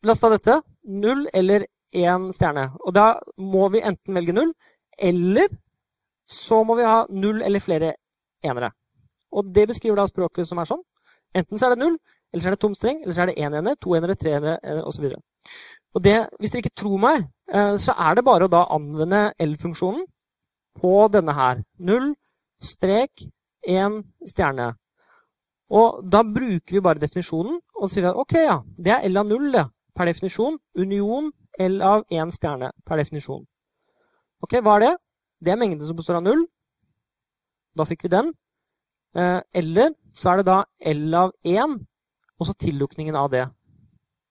La oss ta dette. Null eller én stjerne. Og da må vi enten velge null eller så må vi ha null eller flere enere. Og det beskriver da språket som er sånn. Enten så er det null, eller så er det tom streng, eller så er det én ener, to enere, tre enere osv. Og det, hvis dere ikke tror meg, eh, så er det bare å da anvende L-funksjonen på denne her. Null, strek, én stjerne. Og da bruker vi bare definisjonen og sier at ok, ja, det er L av null det, per definisjon. Union L av én stjerne per definisjon. Ok, hva er det? Det er mengden som består av null. Da fikk vi den. Eh, eller så er det da L av 1, og så tillukningen av det.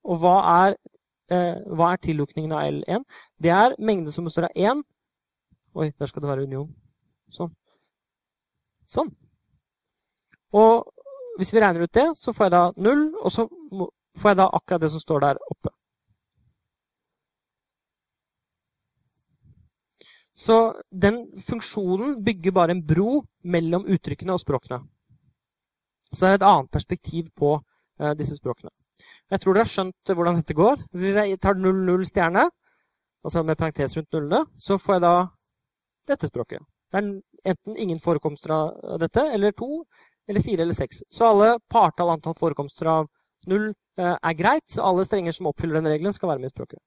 Og hva er, eh, hva er tillukningen av L1? Det er mengde som består av 1. Oi, der skal det være union. Sånn. Sånn. Og hvis vi regner ut det, så får jeg da 0, og så får jeg da akkurat det som står der oppe. Så den funksjonen bygger bare en bro mellom uttrykkene og språkene. Så det er et annet perspektiv på disse språkene. Jeg tror dere har skjønt hvordan dette går. Hvis jeg tar 0-0 stjerne, altså med parentes rundt nullene, så får jeg da dette språket. Det er enten ingen forekomster av dette, eller to, eller fire eller seks. Så alle partall antall forekomster av null uh, er greit, så alle strenger som oppfyller den regelen, skal være med i språket.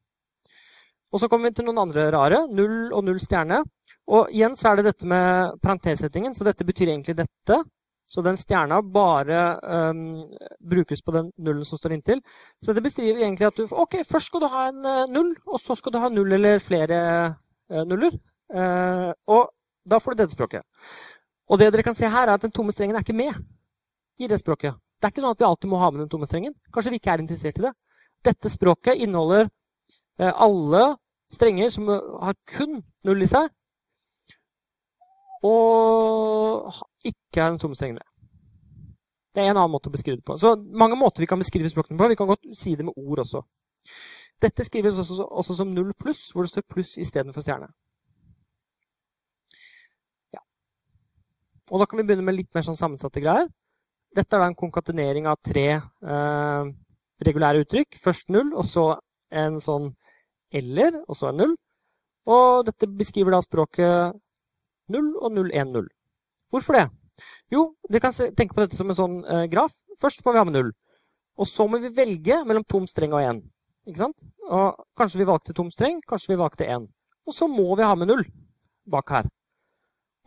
Og så kommer vi til noen andre rare. Null og null stjerne. Og igjen så er det dette med parentessettingen, så dette betyr egentlig dette. Så den stjerna bare um, brukes på den nullen som står inntil. Så det beskriver egentlig at du ok, først skal du ha en uh, null, og så skal du ha null eller flere uh, nuller. Uh, og da får du dette språket. Og det dere kan se her, er at den tomme strengen er ikke med i det språket. Det er ikke sånn at vi alltid må ha med den tomme strengen. Kanskje vi ikke er interessert i det. Dette språket inneholder alle strenger som har kun null i seg, og ikke er en tom streng. Det er en annen måte å beskrive det på. Så mange måter vi kan beskrive språkene på. Vi kan godt si det med ord også. Dette skrives også, også som null pluss, hvor det står pluss istedenfor stjerne. Ja. Og da kan vi begynne med litt mer sånn sammensatte greier. Dette er da en konkatenering av tre eh, regulære uttrykk. Først null, og så en sånn eller, og så en null. Og dette beskriver da språket 0 og 0, 1, 0. Hvorfor det? Jo, dere kan tenke på dette som en sånn eh, graf. Først må vi ha med 0. Og så må vi velge mellom tom streng og 1. Ikke sant? Og kanskje vi valgte tom streng, kanskje vi valgte 1. Og så må vi ha med 0 bak her.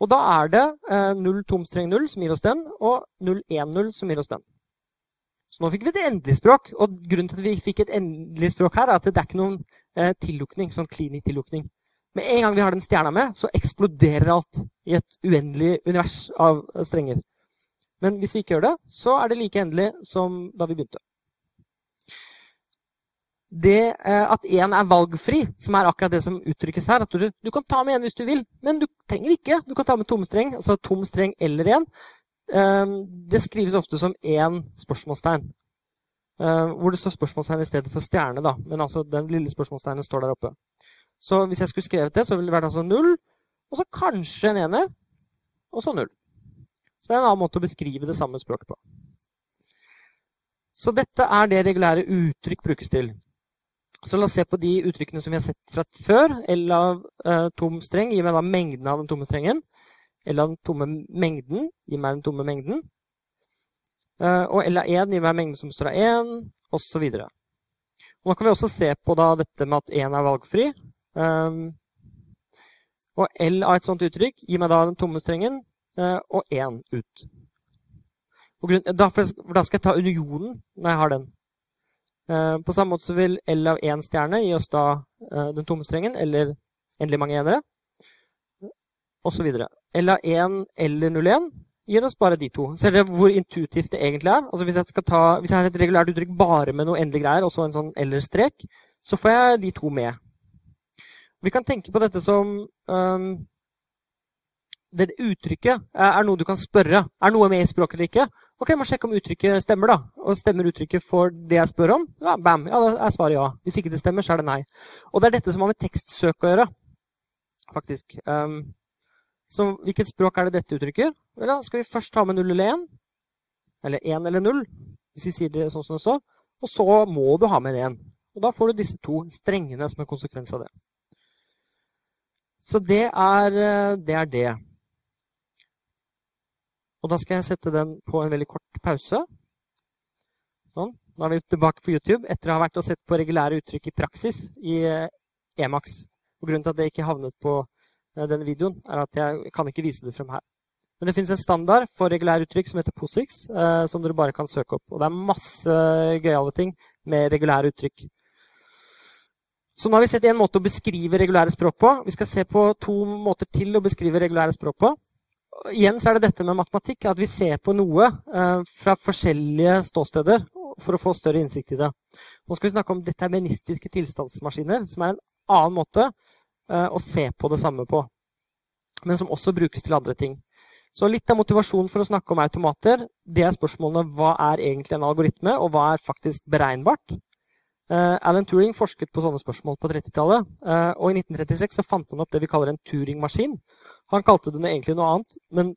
Og da er det eh, 0 tom streng 0 som gir oss den, og 0 1 0 som gir oss den. Så nå fikk vi et endelig språk. Og grunnen til at vi fikk et endelig språk her, er at det er ikke noen eh, tillukning, sånn klinisk tillukning. Med en gang vi har den stjerna med, så eksploderer alt i et uendelig univers av strenger. Men hvis vi ikke gjør det, så er det like endelig som da vi begynte. Det eh, at én er valgfri, som er akkurat det som uttrykkes her at du, du kan ta med én hvis du vil, men du trenger ikke. Du kan ta med tom streng, altså tom streng eller én. Eh, det skrives ofte som én spørsmålstegn. Eh, hvor det står spørsmålstegn i stedet for stjerne. da, Men altså den lille spørsmålstegnen står der oppe. Så hvis jeg skulle skrevet det, så ville det vært altså null, og så kanskje en ener, og så null. Så det er en annen måte å beskrive det samme språket på. Så dette er det regulære uttrykk brukes til. Så la oss se på de uttrykkene som vi har sett fra før. L av eh, tom streng gir meg da mengden av den tomme strengen. L av den tomme mengden gir meg den tomme mengden. Eh, og L av 1 gir meg mengden som står av 1, osv. Nå kan vi også se på da dette med at 1 er valgfri. Um, og L av et sånt uttrykk gir meg da den tomme strengen uh, og 1 ut. Grunn, da, skal jeg ta unionen når jeg har den. Uh, på samme måte så vil L av 1 stjerne gi oss da uh, den tomme strengen, eller endelig mange enere, osv. L av 1 eller 01 gir oss bare de to. Ser dere hvor intuitivt det egentlig er? Altså hvis, jeg ta, hvis jeg har et regulært uttrykk bare med noe endelig greier, og så en sånn eller-strek, så får jeg de to med. Vi kan tenke på dette som um, det Uttrykket er noe du kan spørre. Er noe med i språket eller ikke? Ok, jeg må sjekke om uttrykket stemmer. da. Og Stemmer uttrykket for det jeg spør om? Ja, bam, ja, da er svaret ja. Hvis ikke det stemmer, så er det nei. Og det er dette som har med tekstsøk å gjøre. faktisk. Um, så hvilket språk er det dette uttrykker? Vel, skal vi først ta med 0 eller 1. Eller 1 eller 0, hvis vi sier det sånn som det står. Og så må du ha med en 1. Og da får du disse to strengene som en konsekvens av det. Så det er, eh, det er det. Og da skal jeg sette den på en veldig kort pause. Sånn. Nå er vi tilbake på YouTube etter å ha vært og sett på regulære uttrykk i praksis i eh, Emax. Og grunnen til at det ikke havnet på eh, denne videoen, er at jeg kan ikke vise det frem her. Men det finnes en standard for regulære uttrykk som heter POSIX, som dere bare kan søke opp. Og det er masse gøyale ting med regulære uttrykk. Så nå har vi sett en måte å beskrive regulære språk på. Vi skal se på to måter til å beskrive regulære språk på. Igjen så er det dette med matematikk, at vi ser på noe eh, fra forskjellige ståsteder for å få større innsikt i det. Nå skal vi snakke om deterministiske tilstandsmaskiner, som er en annen måte eh, å se på det samme på. Men som også brukes til andre ting. Så litt av motivasjonen for å snakke om automater, det er spørsmålene hva er egentlig en algoritme, og hva er faktisk beregnbart? Uh, Alan Turing forsket på sånne spørsmål på 30-tallet. Uh, eh, og i 1936 så fant han opp det vi kaller en Turing-maskin. Han kalte den egentlig noe annet, men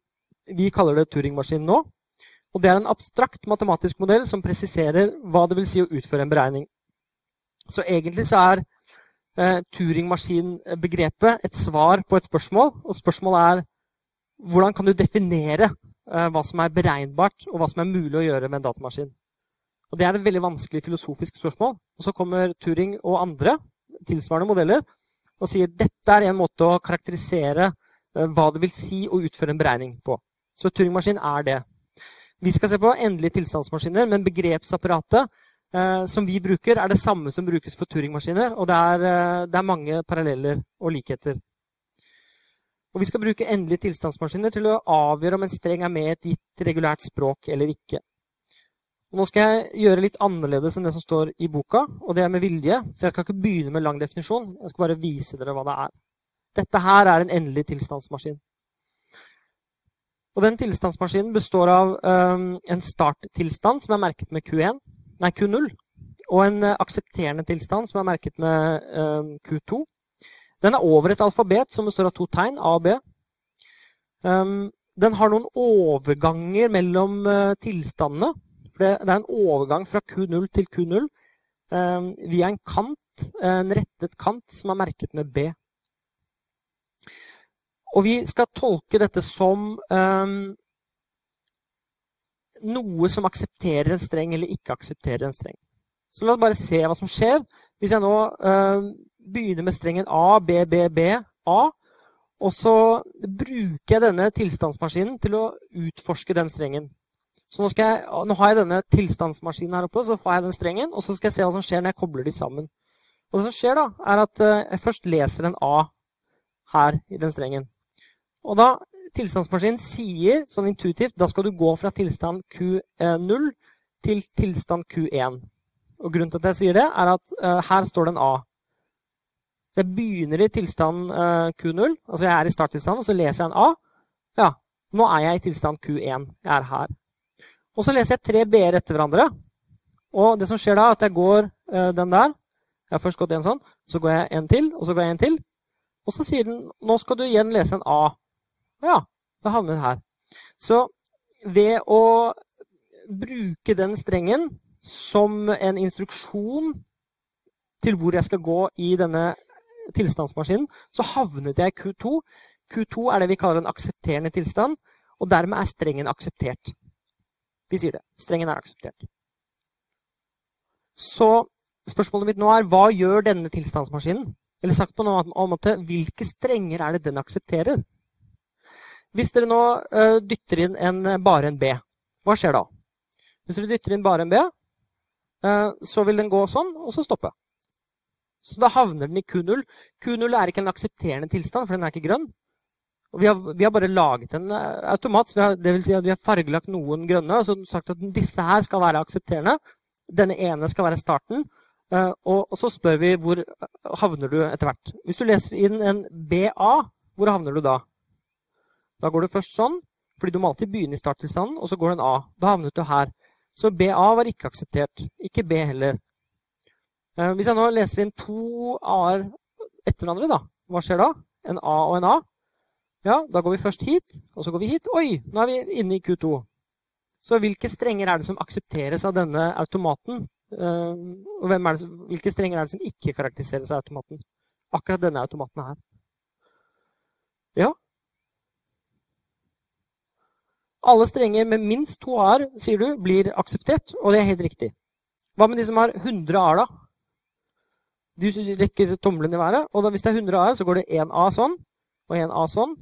vi kaller det Turing-maskin nå. Og det er en abstrakt matematisk modell som presiserer hva det vil si å utføre en beregning. Så egentlig så er eh, Turing-maskin-begrepet et svar på et spørsmål. Og spørsmålet er hvordan kan du definere eh, hva som er beregnbart, og hva som er mulig å gjøre med en datamaskin. Og Det er et veldig vanskelig filosofisk spørsmål. Og Så kommer Turing og andre tilsvarende modeller og sier dette er en måte å karakterisere eh, hva det vil si å utføre en beregning på. Så Turing-maskin er det. Vi skal se på endelige tilstandsmaskiner, men begrepsapparatet eh, som vi bruker, er det samme som brukes for Turing-maskiner. Og det er, eh, det er, mange paralleller og likheter. Og Vi skal bruke endelige tilstandsmaskiner til å avgjøre om en streng er med i et gitt regulært språk eller ikke. Nå skal jeg gjøre litt annerledes enn det som står i boka, og det er med vilje. Så jeg skal ikke begynne med lang definisjon. Jeg skal bare vise dere hva det er. Dette her er en endelig tilstandsmaskin. Og den tilstandsmaskinen består av um, en starttilstand som er merket med Q1, nei, Q0, og en uh, aksepterende tilstand som er merket med um, Q2. Den er over et alfabet som består av to tegn, A og B. Um, den har noen overganger mellom uh, tilstandene. Det, det, er en overgang fra Q0 til Q0 via en kant, en rettet kant, som er merket med B. Og vi skal tolke dette som eh, noe som aksepterer en streng eller ikke aksepterer en streng. Så la oss bare se hva som skjer. Hvis jeg nå eh, begynner med strengen A, B, B, B, A, og så bruker jeg denne tilstandsmaskinen til å utforske den strengen. Så nå, jeg, nå, har jeg denne tilstandsmaskinen her oppe, så får jeg den strengen, og så skal jeg se hva som skjer når jeg kobler de sammen. Og det som skjer da, er at uh, jeg først leser en A her i den strengen. Og da tilstandsmaskinen sier sånn intuitivt da skal du gå fra tilstand Q0 til tilstand Q1. Og Grunnen til at jeg sier det, er at uh, her står det en A. Så jeg begynner i tilstand uh, Q0, altså jeg er i starttilstand, og så leser jeg en A. Ja, nå er jeg i tilstand Q1. Jeg er her. Og så leser jeg tre B-er etter hverandre. Og det som skjer da, er at jeg går uh, den der. Jeg har først gått en sånn, så går jeg en til, og så går jeg en til. Og så sier den nå skal du igjen lese en A. Ja, da havner den her. Så ved å bruke den strengen som en instruksjon til hvor jeg skal gå i denne tilstandsmaskinen, så havnet jeg i Q2. Q2 er det vi kaller en aksepterende tilstand, og dermed er strengen akseptert. Vi sier det. Strengen er akseptert. Så spørsmålet mitt nå er hva gjør denne tilstandsmaskinen? Eller sagt på en annen måte, hvilke strenger er det den aksepterer? Hvis dere nå uh, dytter inn en, eh, bare en B, hva skjer da? Hvis dere dytter inn bare en B, uh, så vil den gå sånn, og så stoppe. Så da havner den i Q0. Q0 er ikke en aksepterende tilstand, for den er ikke grønn. Vi har, vi har bare laget en automat, har, det vil si at vi har fargelagt noen grønne og så sagt at disse her skal være aksepterende. Denne ene skal være starten. Uh, og, og, så spør vi hvor havner du etter hvert. Hvis du leser inn en BA, hvor havner du da? Da går du først sånn, fordi du må alltid begynne i starttilstanden, og så går det en A. Da havnet du her. Så BA var ikke akseptert. Ikke B heller. Eh, hvis jeg nå leser inn to A-er etter hverandre, da, hva skjer da? En A og en A. Ja, da går vi først hit, og så går vi hit. Oi, nå er vi inne i Q2. Så hvilke strenger er det som aksepteres av denne automaten? Eh, og det, hvilke strenger er det som ikke karakteriseres av automaten? Akkurat denne automaten her. Ja, Alle strenger med minst to a-er, sier du, blir akseptert, og det er helt riktig. Hva med de som har 100 a-er, da? Du rekker tommelen i været, og hvis det er 100 a-er, så går det én a sånn, og én a sånn.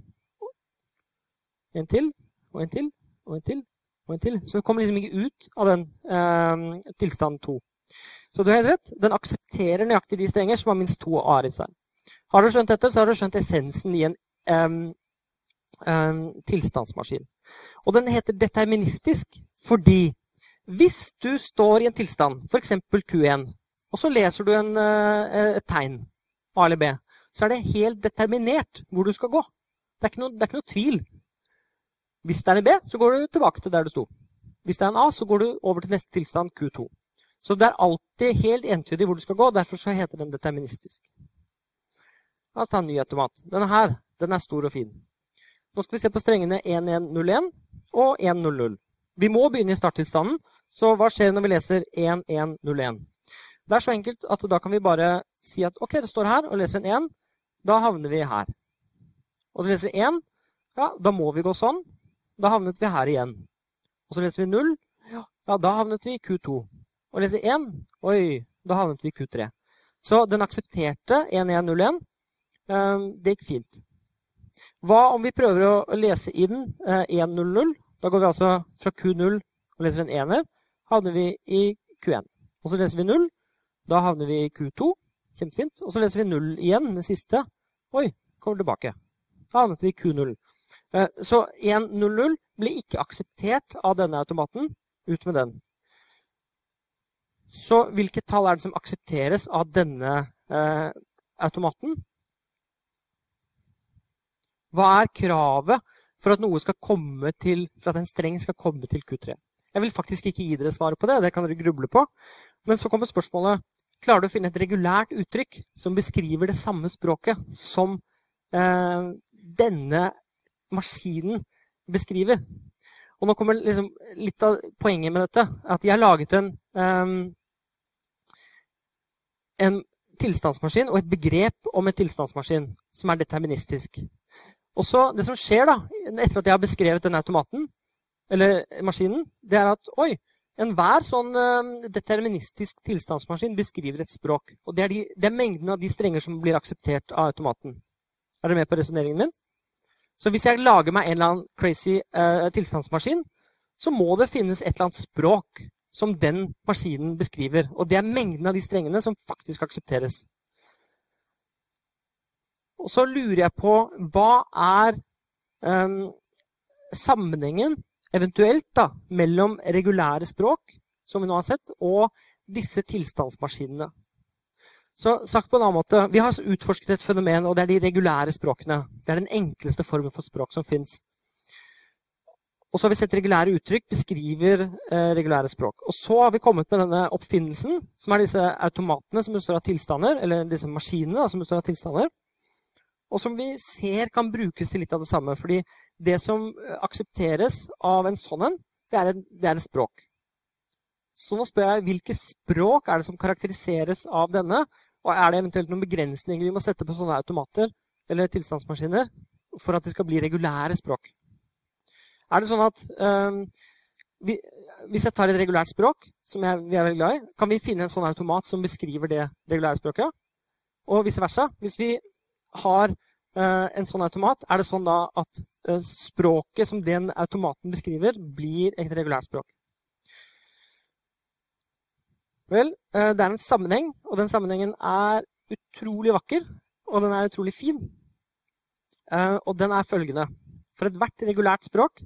En til, og en til, og en til, og en til. Så det kommer liksom ikke ut av den eh, tilstand to. Så du har helt rett. Den aksepterer nøyaktig de strenger som har minst to a-er i seg. Har du skjønt dette, så har du skjønt essensen i en um, um, tilstandsmaskin. Og den heter deterministisk fordi hvis du står i en tilstand, f.eks. Q1, og så leser du en, uh, et tegn, A eller B, så er det helt determinert hvor du skal gå. Det er ikke noe, er ikke noe tvil. Hvis det er en B, så går du tilbake til der du sto. Hvis det er en A, så går du over til neste tilstand, Q2. Så det er alltid helt entydig hvor du skal gå. Derfor så heter den deterministisk. La oss ta en ny automat. Denne her den er stor og fin. Nå skal vi se på strengene 1101 og 100. Vi må begynne i starttilstanden. Så hva skjer når vi leser 1101? Det er så enkelt at da kan vi bare si at OK, det står her, og leser en 1. Da havner vi her. Og leser 1, ja, da må vi gå sånn. Da havnet vi her igjen. Og så leser vi 0. Ja, da havnet vi i Q2. Og leser 1. Oi, da havnet vi i Q3. Så den aksepterte 1101. Eh, det gikk fint. Hva om vi prøver å lese inn 100? Eh, da går vi altså fra Q0 og leser en ener. Havner vi i Q1. Og så leser vi 0. Da havner vi i Q2. Kjempefint. Og så leser vi 0 igjen, den siste. Oi, kommer tilbake. Da havnet vi i Q0. Eh, så 100 blir ikke akseptert av denne automaten. Ut med den. Så hvilket tall er det som aksepteres av denne eh, automaten? Hva er kravet for at noe skal komme til, for at en streng skal komme til Q3? Jeg vil faktisk ikke gi dere svaret på det, det kan dere gruble på. Men så kommer spørsmålet klarer du å finne et regulært uttrykk som beskriver det samme språket som eh, denne maskinen beskriver. Og nå kommer liksom litt av poenget med dette. At de har laget en, um, en tilstandsmaskin og et begrep om en tilstandsmaskin som er deterministisk. Og så, Det som skjer da, etter at jeg har beskrevet denne automaten, eller maskinen, det er at oi, enhver sånn uh, deterministisk tilstandsmaskin beskriver et språk. Og det er, de, det er, mengden av de strenger som blir akseptert av automaten. Er dere med på resonneringen min? Så hvis jeg lager meg en eller annen crazy uh, tilstandsmaskin, så må det finnes et eller annet språk som den maskinen beskriver. Og det er mengden av de strengene som faktisk aksepteres. Og så lurer jeg på hva er um, sammenhengen eventuelt da, mellom regulære språk, som vi nå har sett, og disse tilstandsmaskinene. Så sagt på en annen måte, Vi har utforsket et fenomen, og det er de regulære språkene. Det er den enkleste formen for språk som fins. Og så har vi sett regulære uttrykk beskriver eh, regulære språk. Og så har vi kommet med denne oppfinnelsen, som er disse automatene som består av tilstander, eller disse maskinene da, som består av tilstander og som vi ser kan brukes til litt av det samme. Fordi det som eh, aksepteres av en sånn en, det er, det et språk. Så nå spør jeg hvilke språk er det som karakteriseres av denne? Og er det eventuelt noen begrensninger vi må sette på sånne automater eller tilstandsmaskiner for at det skal bli regulære språk? Er det sånn at um, vi, Hvis jeg tar et regulært språk, som jeg, vi er veldig glad i, kan vi finne en sånn automat som beskriver det regulære språket? Og vice versa. Hvis vi har uh, en sånn automat, er det sånn da at uh, språket som den automaten beskriver, blir et regulært språk? Vel, uh, det er en sammenheng, og den sammenhengen er utrolig vakker, og den er utrolig fin. og den er følgende. For ethvert regulært språk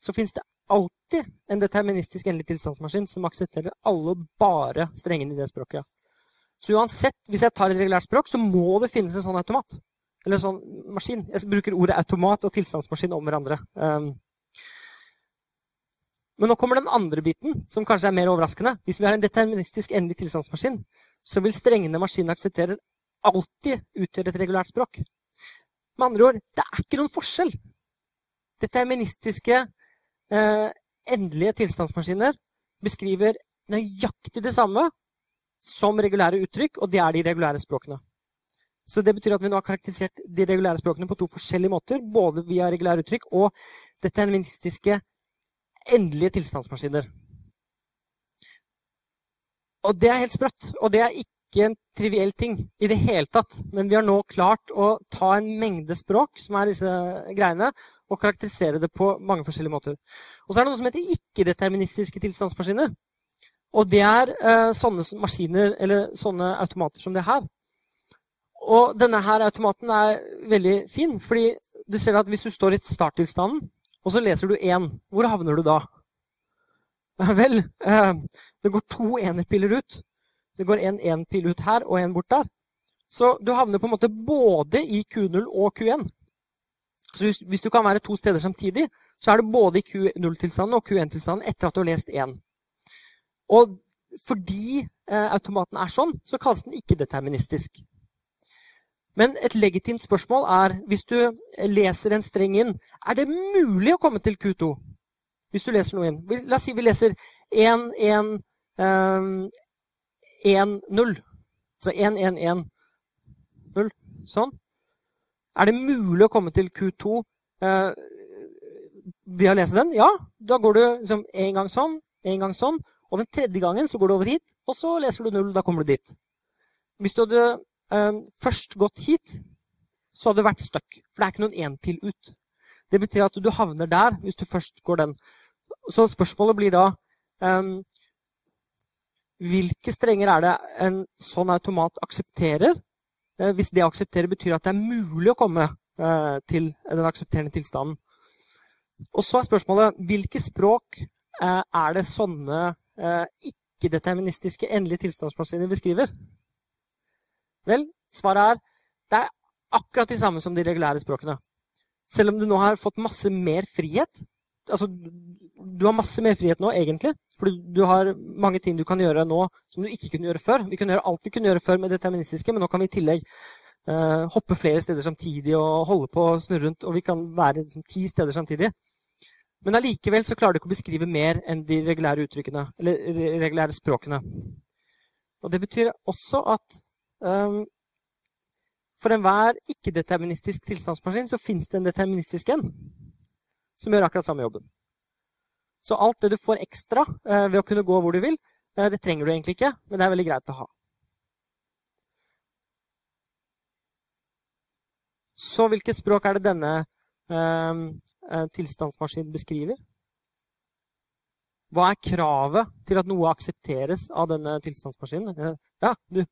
så fins det alltid en deterministisk endelig tilstandsmaskin som aksepterer alle bare strengene i det språket. Så uansett, hvis jeg tar et regulært språk, så må det finnes en sånn automat. Eller en sånn maskin. Jeg bruker ordet automat og tilstandsmaskin om hverandre. Men nå kommer den andre biten, som kanskje er mer overraskende. Hvis vi har en deterministisk endelig tilstandsmaskin, så vil strengene maskinen aksepterer, alltid utgjøre et regulært språk. Med andre ord, det er ikke noen forskjell. Deterministiske, eh, endelige tilstandsmaskiner beskriver nøyaktig det samme som regulære uttrykk, og det er de regulære språkene. Så det betyr at vi nå har karakterisert de regulære språkene på to forskjellige måter. Både via regulære uttrykk og deterministiske endelige tilstandsmaskiner. Og det er helt sprøtt. Og det er ikke en triviell ting i det hele tatt. Men vi har nå klart å ta en mengde språk, som er disse greiene, og karakterisere det på mange forskjellige måter. Og så er det noe som heter ikke-deterministiske tilstandsmaskiner. Og det er eh, sånne maskiner, eller sånne automater som det her, og denne her automaten er veldig fin, fordi du ser at hvis du står i starttilstanden, og så leser du én, hvor havner du da? <laughs> Vel, eh, det går to enerpiller ut. Det går en én-pil ut her og en bort der. Så du havner på en måte både i Q0 og Q1. Så hvis, hvis du kan være to steder samtidig, så er du både i Q0-tilstanden og Q1-tilstanden etter at du har lest én. Og fordi eh, automaten er sånn, så kalles den ikke deterministisk. Men et legitimt spørsmål er, hvis du leser en streng inn, er det mulig å komme til Q2? Hvis du leser noe inn. La oss si vi leser 1, 1, 1, 0. Så 1, 1, 1, 0. Sånn. Er det mulig å komme til Q2 eh, ved å lese den? Ja. Da går du liksom en gang sånn, en gang sånn. Og den tredje gangen så går du over hit, og så leser du null. Da kommer du dit. Hvis du hadde først gått hit, så hadde du vært stuck. For det er ikke noen én-pil ut. Det betyr at du havner der hvis du først går den. Så spørsmålet blir da um, Hvilke strenger er det en sånn automat aksepterer? Uh, hvis det aksepterer, betyr at det er mulig å komme uh, til den aksepterende tilstanden. Og så er spørsmålet hvilke språk uh, er det sånne ikke-deterministiske endelige tilstandsmaskiner beskriver? Vel, svaret er det er akkurat de samme som de regulære språkene. Selv om du nå har fått masse mer frihet. Altså, du har masse mer frihet nå, egentlig. For du har mange ting du kan gjøre nå som du ikke kunne gjøre før. Vi kunne gjøre alt vi kunne gjøre før med deterministiske, men nå kan vi i tillegg eh, hoppe flere steder samtidig og holde på å snurre rundt. Og vi kan være liksom, ti steder samtidig. Men allikevel så klarer du ikke å beskrive mer enn de regulære uttrykkene, eller regulære språkene. Og det betyr også at for enhver ikke-deterministisk tilstandsmaskin så fins det en deterministisk en som gjør akkurat samme jobben. Så alt det du får ekstra eh, ved å kunne gå hvor du vil, eh, det trenger du egentlig ikke, men det er veldig greit å ha. Så hvilket språk er det denne eh, eh tilstandsmaskinen beskriver? Hva er kravet til at noe aksepteres av denne tilstandsmaskinen? Ja, du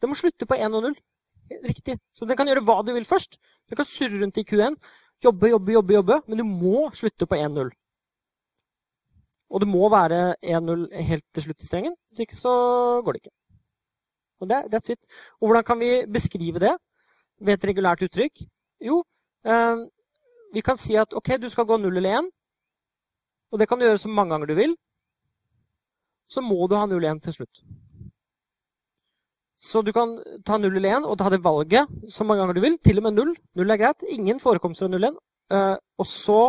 det må slutte på 1 og 0. Riktig. Så den kan gjøre hva du vil først. Du kan surre rundt i Q1, jobbe, jobbe, jobbe, jobbe, men du må slutte på 1-0. Og det må være 1-0 helt til slutt i strengen. Hvis ikke så går det ikke. Og det, that's it. Og hvordan kan vi beskrive det ved et regulært uttrykk? Jo, eh, vi kan si at ok, du skal gå 0 eller 1. Og det kan du gjøre så mange ganger du vil. Så må du ha 0-1 til slutt. Så du kan ta 0 eller 1 og ta det valget så mange ganger du vil. Til og med 0. 0 er greit. Ingen forekomster av 0 1. Uh, og så,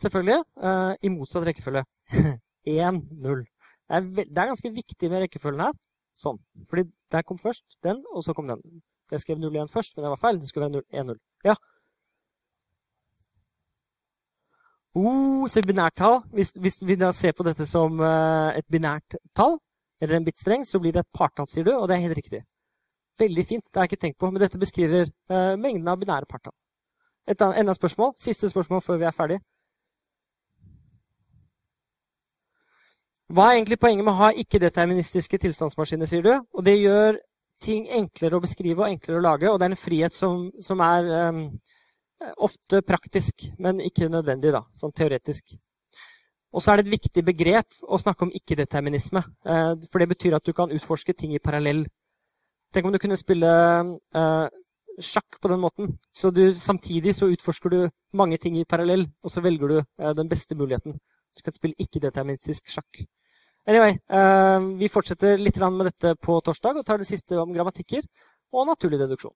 selvfølgelig, uh, i motsatt rekkefølge. <laughs> 1, 0. Det det er, ganske viktig med rekkefølgen her. Sånn. Fordi der kom først den, og så kom den. Så jeg skrev 0 1 først, men det var feil. Det skulle være 1, 0. Ja. Oh, så binærtall. Hvis, hvis, vi da ser på dette som uh, et binært tall, eller en bitstreng, så blir det et partall, sier du, og det er helt riktig. Veldig fint, det har jeg ikke tenkt på, men dette beskriver uh, mengden av binære partall. Et enda spørsmål, siste spørsmål før vi er ferdig. Hva er egentlig poenget med å ha ikke-deterministiske tilstandsmaskiner, sier du? Og det gjør ting enklere å beskrive og enklere å lage, og det er en frihet som, som er um, ofte praktisk, men ikke nødvendig, da, sånn teoretisk. Og så er det et viktig begrep å snakke om ikke-determinisme. Eh, for det betyr at du kan utforske ting i parallell. Tenk om du kunne spille uh, sjakk på den måten. Så du, samtidig så utforsker du mange ting i parallell, og så velger du uh, den beste muligheten. Du kan spille ikke-deterministisk sjakk. Anyway, vi fortsetter litt med dette på torsdag og tar det siste om grammatikker og naturlig deduksjon.